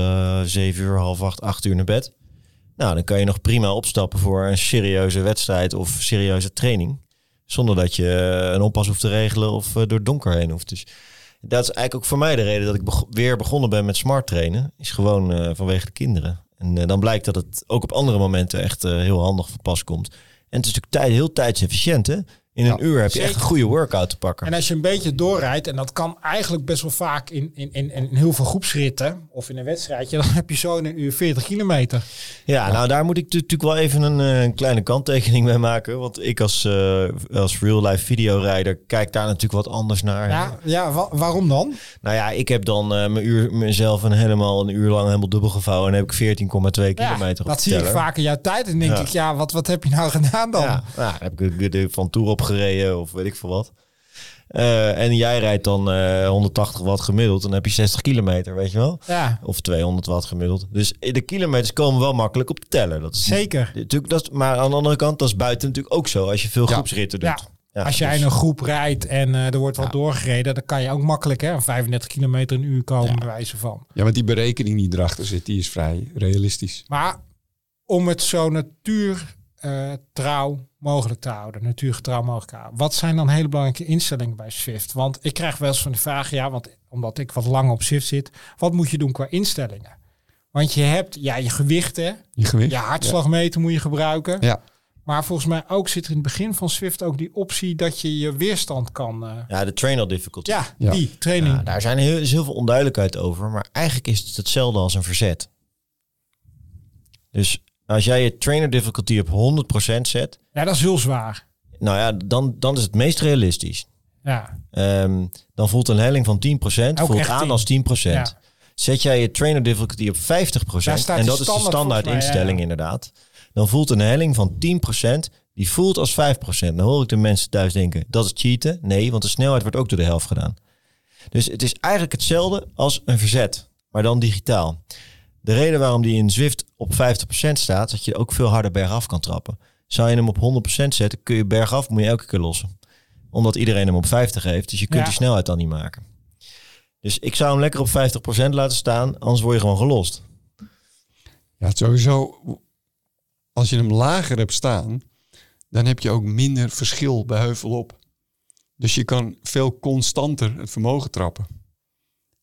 7 uur, half acht, 8 uur naar bed. Nou, dan kan je nog prima opstappen voor een serieuze wedstrijd of serieuze training. Zonder dat je eh, een oppas hoeft te regelen of eh, door donker heen hoeft. Dus dat is eigenlijk ook voor mij de reden dat ik weer begonnen ben met smart trainen. Is gewoon eh, vanwege de kinderen. En dan blijkt dat het ook op andere momenten echt heel handig van pas komt. En het is natuurlijk tijd, heel tijdsefficiënt. In een Ja, uur heb je echt een goede workout te pakken. En als je een beetje doorrijdt, en dat kan eigenlijk best wel vaak in, in, in, in heel veel groepsritten of in een wedstrijdje, dan heb je zo in een uur 40 kilometer. Ja, nou daar moet ik tu- natuurlijk wel even een, eh, een kleine kanttekening bij maken. Want ik als, eh, als real-life videorijder kijk daar natuurlijk wat anders naar. Ja, ja wa- waarom dan? Nou ja, ik heb dan eh, mijn uur, mezelf een helemaal een uur lang helemaal dubbel gevouwen. En heb ik 14,2 kilometer op dat zie ik teller. vaak in jouw tijd. En denk Ja. ik, ja, wat, wat heb je nou (laughs) gedaan dan? Ja, nou, heb ik de- van Tour opgereden of weet ik veel wat. Eh, en jij rijdt dan eh, 180 watt gemiddeld. Dan heb je 60 kilometer, weet je wel. Ja, Of 200 watt gemiddeld. Dus de kilometers komen wel makkelijk op de teller. Dat is zeker. Natuurlijk, dat is, maar aan de andere kant, dat is buiten natuurlijk ook zo. Als je veel Ja. groepsritten doet. Ja. Ja, Als jij dus- in een groep rijdt en eh, er wordt wat doorgereden, dan kan je ook makkelijk hè, aan 35 kilometer een uur komen, bij wijze van. Ja, want die berekening die erachter zit, die is vrij realistisch. Maar om het zo natuurtrouw mogelijk te houden, natuurgetrouw mogelijk te houden, wat zijn dan hele belangrijke instellingen bij Swift? Want ik krijg wel eens van de vraag, ja, want omdat ik wat langer op Swift zit, wat moet je doen qua instellingen? Want je hebt ja, je gewichten, Je gewicht. je hartslagmeter moet je gebruiken. Ja. Maar volgens mij ook zit er in het begin van Swift ook die optie dat je je weerstand kan. eh, Ja, de trainer difficulty. ja, Ja. die training. Ja, daar zijn heel, is heel veel onduidelijkheid over. Maar eigenlijk is het hetzelfde als een verzet. Dus als jij je trainer difficulty op 100% zet. Ja, dat is heel zwaar. Nou ja, dan, dan is het meest realistisch. Ja, Ehm, dan voelt een helling van 10% Ook voelt aan 10. als 10%. Ja. Zet jij je trainer difficulty op 50%, Daar staat en dat is de standaard mij, instelling ja. inderdaad. dan voelt een helling van 10%, die voelt als 5%. Dan hoor ik de mensen thuis denken, dat is cheaten. Nee, want de snelheid wordt ook door de helft gedaan. Dus het is eigenlijk hetzelfde als een verzet, maar dan digitaal. De reden waarom die in Zwift op 50% staat, dat je ook veel harder bergaf kan trappen. Zou je hem op 100% zetten, kun je bergaf, moet je elke keer lossen. Omdat iedereen hem op 50 heeft, dus je kunt Ja. die snelheid dan niet maken. Dus ik zou hem lekker op 50% laten staan, anders word je gewoon gelost. Ja, het sowieso. Als je hem lager hebt staan, dan heb je ook minder verschil bij heuvel op. Dus je kan veel constanter het vermogen trappen.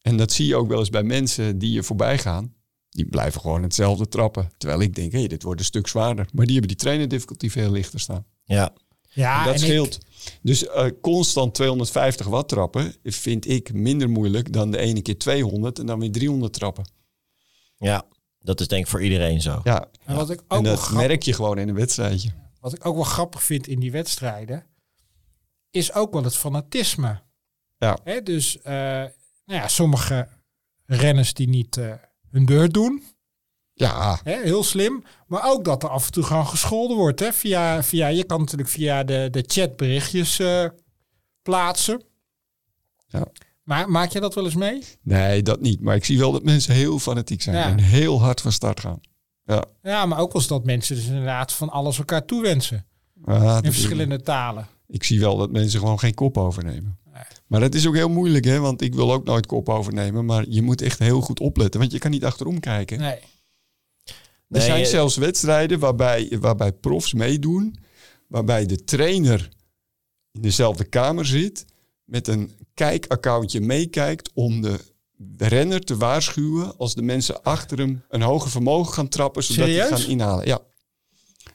En dat zie je ook wel eens bij mensen die je voorbij gaan. Die blijven gewoon hetzelfde trappen. Terwijl ik denk, hé, dit wordt een stuk zwaarder. Maar die hebben die trainer difficulty veel lichter staan. Ja, Ja, En dat en scheelt. Ik, Dus eh, constant 250 watt trappen vind ik minder moeilijk dan de ene keer 200 en dan weer 300 trappen. ja, dat is denk ik voor iedereen zo. Ja, en wat, ik ook en dat grappig, merk je gewoon in een wedstrijdje. wat ik ook wel grappig vind in die wedstrijden, is ook wel het fanatisme. Ja. Hè, dus eh, nou ja, sommige renners die niet eh, hun beurt doen. Ja, heel slim. Maar ook dat er af en toe gewoon gescholden wordt. Hè, via, via, je kan natuurlijk via de, de chat berichtjes eh, plaatsen. Ja. Maar maak je dat wel eens mee? nee, dat niet. Maar ik zie wel dat mensen heel fanatiek zijn Ja. en heel hard van start gaan. Ja, Ja, maar ook als dat mensen dus inderdaad van alles elkaar toewensen. In verschillende talen. Ik zie wel dat mensen gewoon geen kop overnemen. Maar dat is ook heel moeilijk, hè? Want ik wil ook nooit kop overnemen. Maar je moet echt heel goed opletten, want je kan niet achterom kijken. Nee. Er Nee, zijn eh, zelfs wedstrijden waarbij, waarbij profs meedoen, waarbij de trainer in dezelfde kamer zit, met een kijkaccountje meekijkt om de renner te waarschuwen als de mensen achter hem een hoger vermogen gaan trappen, zodat Serieus? gaan inhalen. Ja.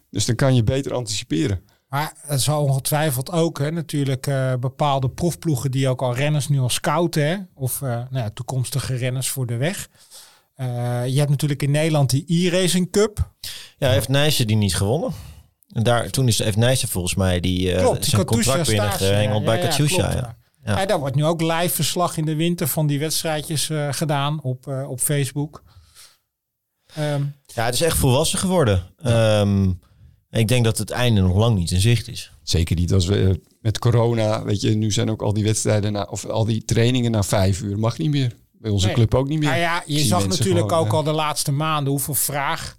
Dus dan kan je beter anticiperen. Maar het zal ongetwijfeld ook hè, natuurlijk eh, bepaalde profploegen die ook al renners nu al scouten. Hè, of eh, nou ja, toekomstige renners voor de weg. Eh, je hebt natuurlijk in Nederland die e-racing cup. Ja, heeft Nijssen die niet gewonnen. En daar, toen is, heeft Nijssen volgens mij die, Klopt, die zijn Katusha contract binnengehengeld bij ja, ja, Katusha. Ja, ja. Ja. Ja, daar wordt nu ook live verslag in de winter van die wedstrijdjes gedaan op, op Facebook. Ehm, ja, het is echt volwassen geworden. En ik denk dat het einde nog lang niet in zicht is. Zeker niet als we eh, met corona, weet je, nu zijn ook al die wedstrijden na, of al die trainingen na vijf uur. Mag niet meer. Bij onze Nee. club ook niet meer. nou ja, je zag natuurlijk gewoon, ook al de laatste maanden hoeveel vraag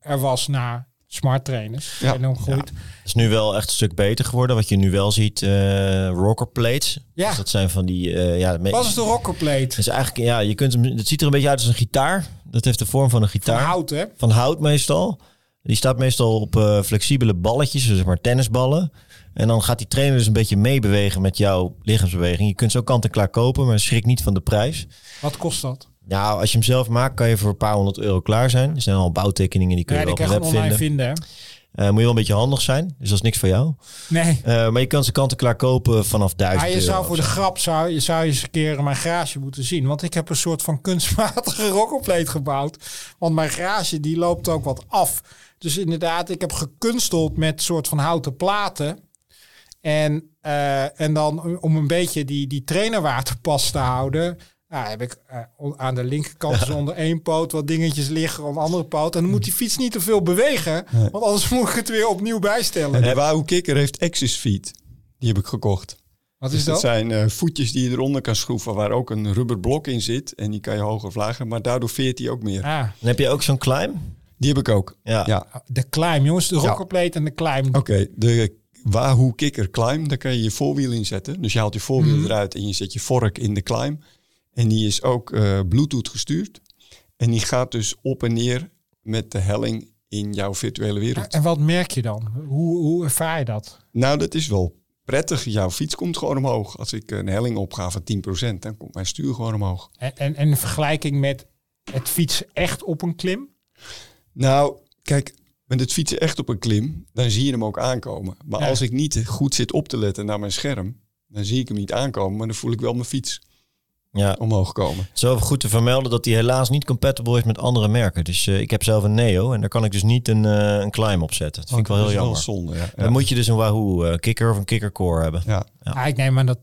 er was naar smart trainers. Ja. En dan groeit. Het is nu wel echt een stuk beter geworden. Wat je nu wel ziet, eh rocker plates. Ja. Dus dat zijn van die... eh ja, me- Wat is de rockerplate? Het is eigenlijk, ja, je kunt hem, het ziet er een beetje uit als een gitaar. Dat heeft de vorm van een Van gitaar. hout, hè? Van hout meestal. Die staat meestal op eh, flexibele balletjes, dus zeg maar tennisballen. En dan gaat die trainer dus een beetje meebewegen met jouw lichaamsbeweging. Je kunt zo kant en klaar kopen, maar schrik niet van de prijs. Wat kost dat? Nou, als je hem zelf maakt, kan je voor een paar honderd euro klaar zijn. Er zijn al bouwtekeningen, die kun je Ja, op de web online vinden. vinden, hè? Moet je wel een beetje handig zijn, dus dat is niks voor jou. Nee. Eh, maar je kan ze kant en klaar kopen vanaf 1000 Maar je euro. zou voor de grap zou, je zou eens een keer mijn garage moeten zien. Want ik heb een soort van kunstmatige (laughs) rockerplate gebouwd. Want mijn garage die loopt ook wat af. Dus inderdaad, ik heb gekunsteld met soort van houten platen. En, eh, en dan om een beetje die, die trainerwaterpas te houden... Nou, heb ik eh, aan de linkerkant dus onder één poot wat dingetjes liggen op de andere poot. En dan moet die fiets niet te veel bewegen. Want anders (laughs) moet ik het weer opnieuw bijstellen. En de Wahoo Kikker heeft Axis Feet. Die heb ik gekocht. Wat Dus is dat dat? zijn eh, voetjes die je eronder kan schroeven, waar ook een rubber blok in zit. En die kan je hoger of lager, maar daardoor veert hij ook meer. Ah, Dan heb je ook zo'n climb. Die heb ik ook. Ja. Ja, de climb, jongens. De rockerplate en de climb. oké. De Wahoo Kikker Climb, daar kan je je voorwiel in zetten. Dus je haalt je voorwiel eruit en je zet je vork in de climb. En die is ook eh, Bluetooth gestuurd. En die gaat dus op en neer met de helling in jouw virtuele wereld. En wat merk je dan? Hoe, hoe ervaar je dat? Nou, dat is wel prettig. Jouw fiets komt gewoon omhoog. Als ik een helling opga van 10%, dan komt mijn stuur gewoon omhoog. En, en, en in vergelijking met het fietsen echt op een klim? Nou, kijk, met het fietsen echt op een klim, dan zie je hem ook aankomen. Maar Ja. als ik niet goed zit op te letten naar mijn scherm, dan zie ik hem niet aankomen, maar dan voel ik wel mijn fiets ja. omhoog komen. Het is wel goed te vermelden dat die helaas niet compatible is met andere merken. Dus eh, ik heb zelf een Neo en daar kan ik dus niet een, eh, een climb op zetten. Dat vind ik wel heel jammer. zonde, ja. Dan Ja. moet je dus een Wahoo eh, kicker of een kicker core hebben. ja. Ja. ik neem aan dat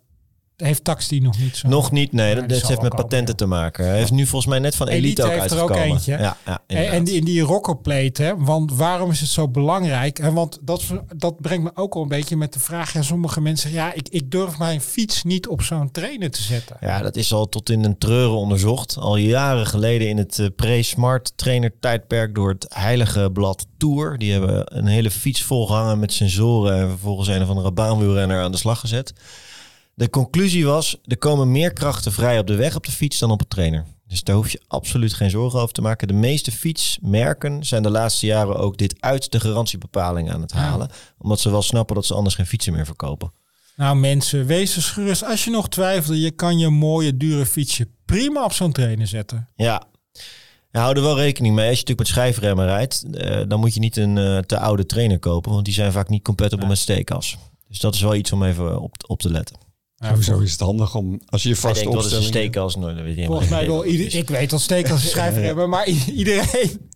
heeft Taxi nog niet zo. Nog niet, nee. Dat, die heeft met komen, patenten te maken. Hij heeft nu volgens mij net van Elite, Elite ook heeft er ook uitgekomen. eentje. Ja, ja, En, die, in die rockerplate, hè? want waarom is het zo belangrijk? En want dat, dat brengt me ook al een beetje met de vraag. Ja, sommige mensen ja, ik, ik durf mijn fiets niet op zo'n trainer te zetten. Ja, dat is al tot in een treuren onderzocht. Al jaren geleden in het eh, pre-smart trainer tijdperk door het heilige blad Tour. Die hebben een hele fiets volgehangen met sensoren en vervolgens een of andere baanwielrenner aan de slag gezet. De conclusie was, er komen meer krachten vrij op de weg op de fiets dan op de trainer. Dus daar hoef je absoluut geen zorgen over te maken. De meeste fietsmerken zijn de laatste jaren ook dit uit de garantiebepaling aan het halen. Omdat ze wel snappen dat ze anders geen fietsen meer verkopen. Nou mensen, wees dus gerust. Als je nog twijfelt, je kan je mooie dure fietsje prima op zo'n trainer zetten. Ja. Ja, hou er wel rekening mee. Als je natuurlijk met schijfremmen rijdt, eh, dan moet je niet een eh, te oude trainer kopen, want die zijn vaak niet compatible met steekas. Dus dat is wel iets om even op, op te letten. Ja, Sowieso is het handig om, als je wat is? Nou, dat weet je Volgens mij ieder, ik weet dat steek als een schrijver hebben, maar iedereen,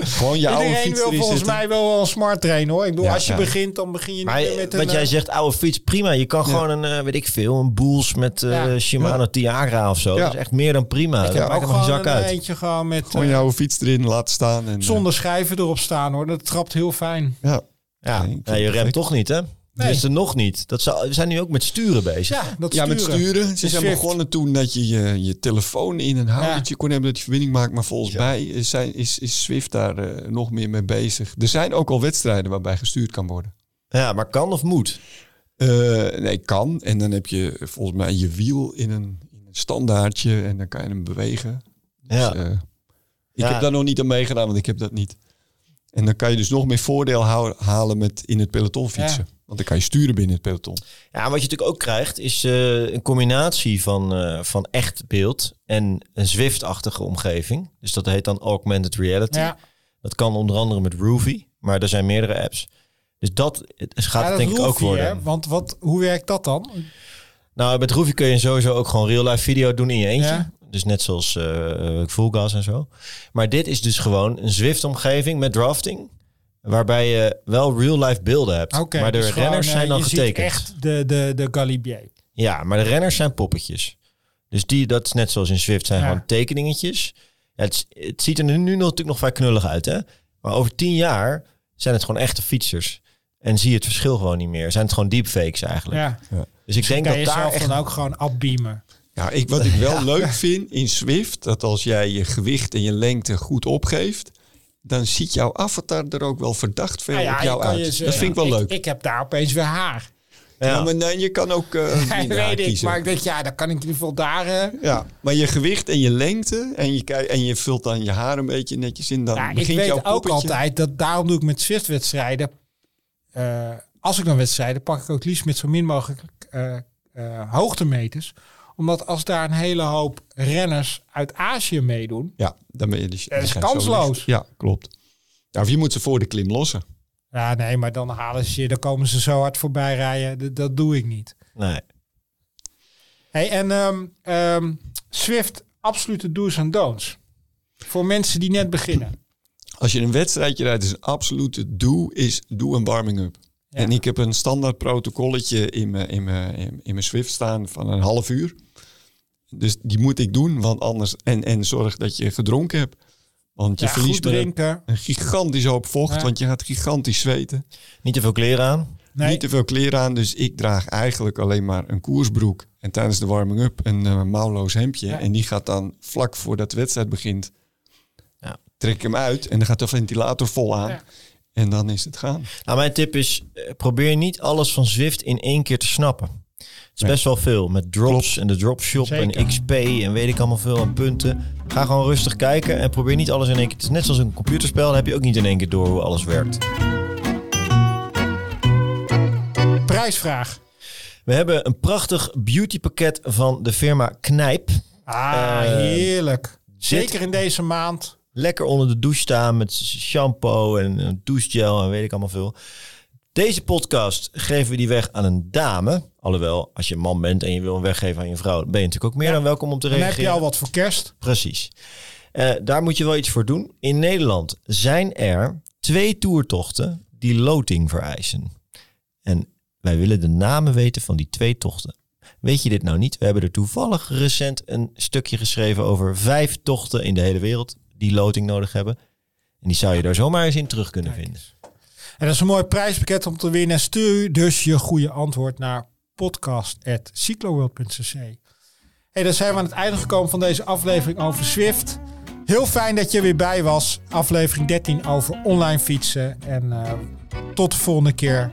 Gewoon je oude iedereen fiets wil erin volgens mij wel een smart trainen hoor. Ik bedoel, Ja, als je ja. begint, dan begin je niet Maar meer met wat een... jij eh, zegt, oude fiets, prima. Je kan gewoon een, eh, weet ik veel, een Boels met eh, Ja. Shimano Tiagra of zo. Ja. Dat is echt meer dan prima. ik Dat heb ook gewoon zak een uit. eentje gewoon met Gewoon je oude fiets erin laten staan. En, zonder schijven erop staan hoor. Dat trapt heel fijn. ja. Ja, je remt toch niet, hè? Nee. Dus er nog niet. Dat zou, we zijn nu ook met sturen bezig. Ja, dat ja, met sturen. Ze zijn begonnen toen dat je, je je telefoon in een houdertje kon hebben dat je verbinding maakt. Maar volgens mij is, zijn, is, is Swift daar eh, nog meer mee bezig. Er zijn ook al wedstrijden waarbij gestuurd kan worden. Ja, maar kan of moet? Eh, nee, kan. En dan heb je volgens mij je wiel in een, in een standaardje en dan kan je hem bewegen. Ja. Dus, eh, ik Ja. heb daar nog niet aan meegedaan, want ik heb dat niet. En dan kan je dus nog meer voordeel halen met in het peloton fietsen. Want dan kan je sturen binnen het peloton. Ja, wat je natuurlijk ook krijgt is eh, een combinatie van, eh, van echt beeld en een Zwift-achtige omgeving. Dus dat heet dan augmented reality. Ja, Dat kan onder andere met Roovy, maar er zijn meerdere apps. Dus dat het gaat ja, dat denk ik ook worden. hè? Want wat, hoe werkt dat dan? Nou, met Roovy kun je sowieso ook gewoon real-life video doen in je eentje. Ja. Dus net zoals Full Gas en zo. Maar dit is dus gewoon een Zwift-omgeving met drafting. Waarbij je wel real-life beelden hebt. Maar de dus gewoon, renners eh, zijn dan je ziet getekend. echt de, de, de Galibier. Ja, maar de renners zijn poppetjes. Dus die, dat is net zoals in Swift, zijn Ja. gewoon tekeningetjes. Ja, het, het ziet er nu, natuurlijk nog vrij knullig uit, hè? Maar over tien jaar zijn het gewoon echte fietsers. En zie je het verschil gewoon niet meer. Zijn het gewoon deepfakes eigenlijk. Ja. Dus ik denk kan dat je daar echt... dan ook gewoon afbeamen. Ja, ik, wat ik wel (laughs) leuk vind in Swift, dat als jij je gewicht en je lengte goed opgeeft, dan ziet jouw avatar er ook wel verdacht veel Nou ja, op jou uit. dat vind ik wel leuk. Ik heb daar opeens weer haar. ja. Ja. maar nee, je kan ook eh (laughs) Ja, weet ik, kiezen. maar ik denk, ja, dan kan ik in ieder geval daar... eh, Ja, maar je gewicht en je lengte en je, en je vult dan je haar een beetje netjes in, dan Ja, ik begint weet jouw ook altijd, dat daarom doe ik met Zwift-wedstrijden... eh, als ik dan wedstrijden, pak ik ook liefst met zo min mogelijk hoogtemeters. Omdat als daar een hele hoop renners uit Azië meedoen... Ja, dan ben je dus... Dat is kansloos. Ja, klopt. Ja, of je moet ze voor de klim lossen. Ja, nee, maar dan halen ze je, dan komen ze zo hard voorbij rijden. Dat, dat doe ik niet. Nee. Hey, en ehm, ehm, Swift, absolute do's en don'ts. Voor mensen die net beginnen. Als je een wedstrijdje rijdt, is een absolute do, is doe een warming-up. Ja. En ik heb een standaard protocolletje in mijn, in, mijn, in, mijn Swift staan van een half uur. Dus die moet ik doen, want anders... En, en zorg dat je gedronken hebt. Want je Ja, verliest goed met een, drinken. een gigantisch hoop vocht, Ja. want je gaat gigantisch zweten. Niet te veel kleren aan. Nee, Niet te veel kleren aan, dus ik draag eigenlijk alleen maar een koersbroek. En tijdens de warming-up een eh, mouwloos hemdje. Ja. En die gaat dan vlak voordat de wedstrijd begint, Ja. trek ik hem uit. En dan gaat de ventilator vol aan. En dan is het gaan. Nou, mijn tip is, eh, probeer niet alles van Zwift in één keer te snappen. Het is Nee. best wel veel. Met drops en de dropshop Zeker. en XP en weet ik allemaal veel aan punten. Ga gewoon rustig kijken en probeer niet alles in één keer. Het is net zoals een computerspel, dan heb je ook niet in één keer door hoe alles werkt. prijsvraag. We hebben een prachtig beautypakket van de firma Knijp. Ah, Eh, heerlijk. zit- Zeker in deze maand. Lekker onder de douche staan met shampoo en douchegel en weet ik allemaal veel. Deze podcast geven we die weg aan een dame. Alhoewel, als je een man bent en je wil hem weggeven aan je vrouw, ben je natuurlijk ook meer Ja. dan welkom om te Dan reageren. heb je al wat voor kerst. Precies. Eh, daar moet je wel iets voor doen. In Nederland zijn er twee toertochten die loting vereisen. En wij willen de namen weten van die twee tochten. Weet je dit nou niet? We hebben er toevallig recent een stukje geschreven over vijf tochten in de hele wereld die loting nodig hebben. En die zou je daar zomaar eens in terug kunnen Kijk vinden. En dat is een mooi prijspakket om te winnen. Stuur dus je goede antwoord naar podcast.cycloworld.cc. Hey, dan zijn we aan het einde gekomen van deze aflevering over Swift. Heel fijn dat je weer bij was. Aflevering 13 over online fietsen. En eh, tot de volgende keer.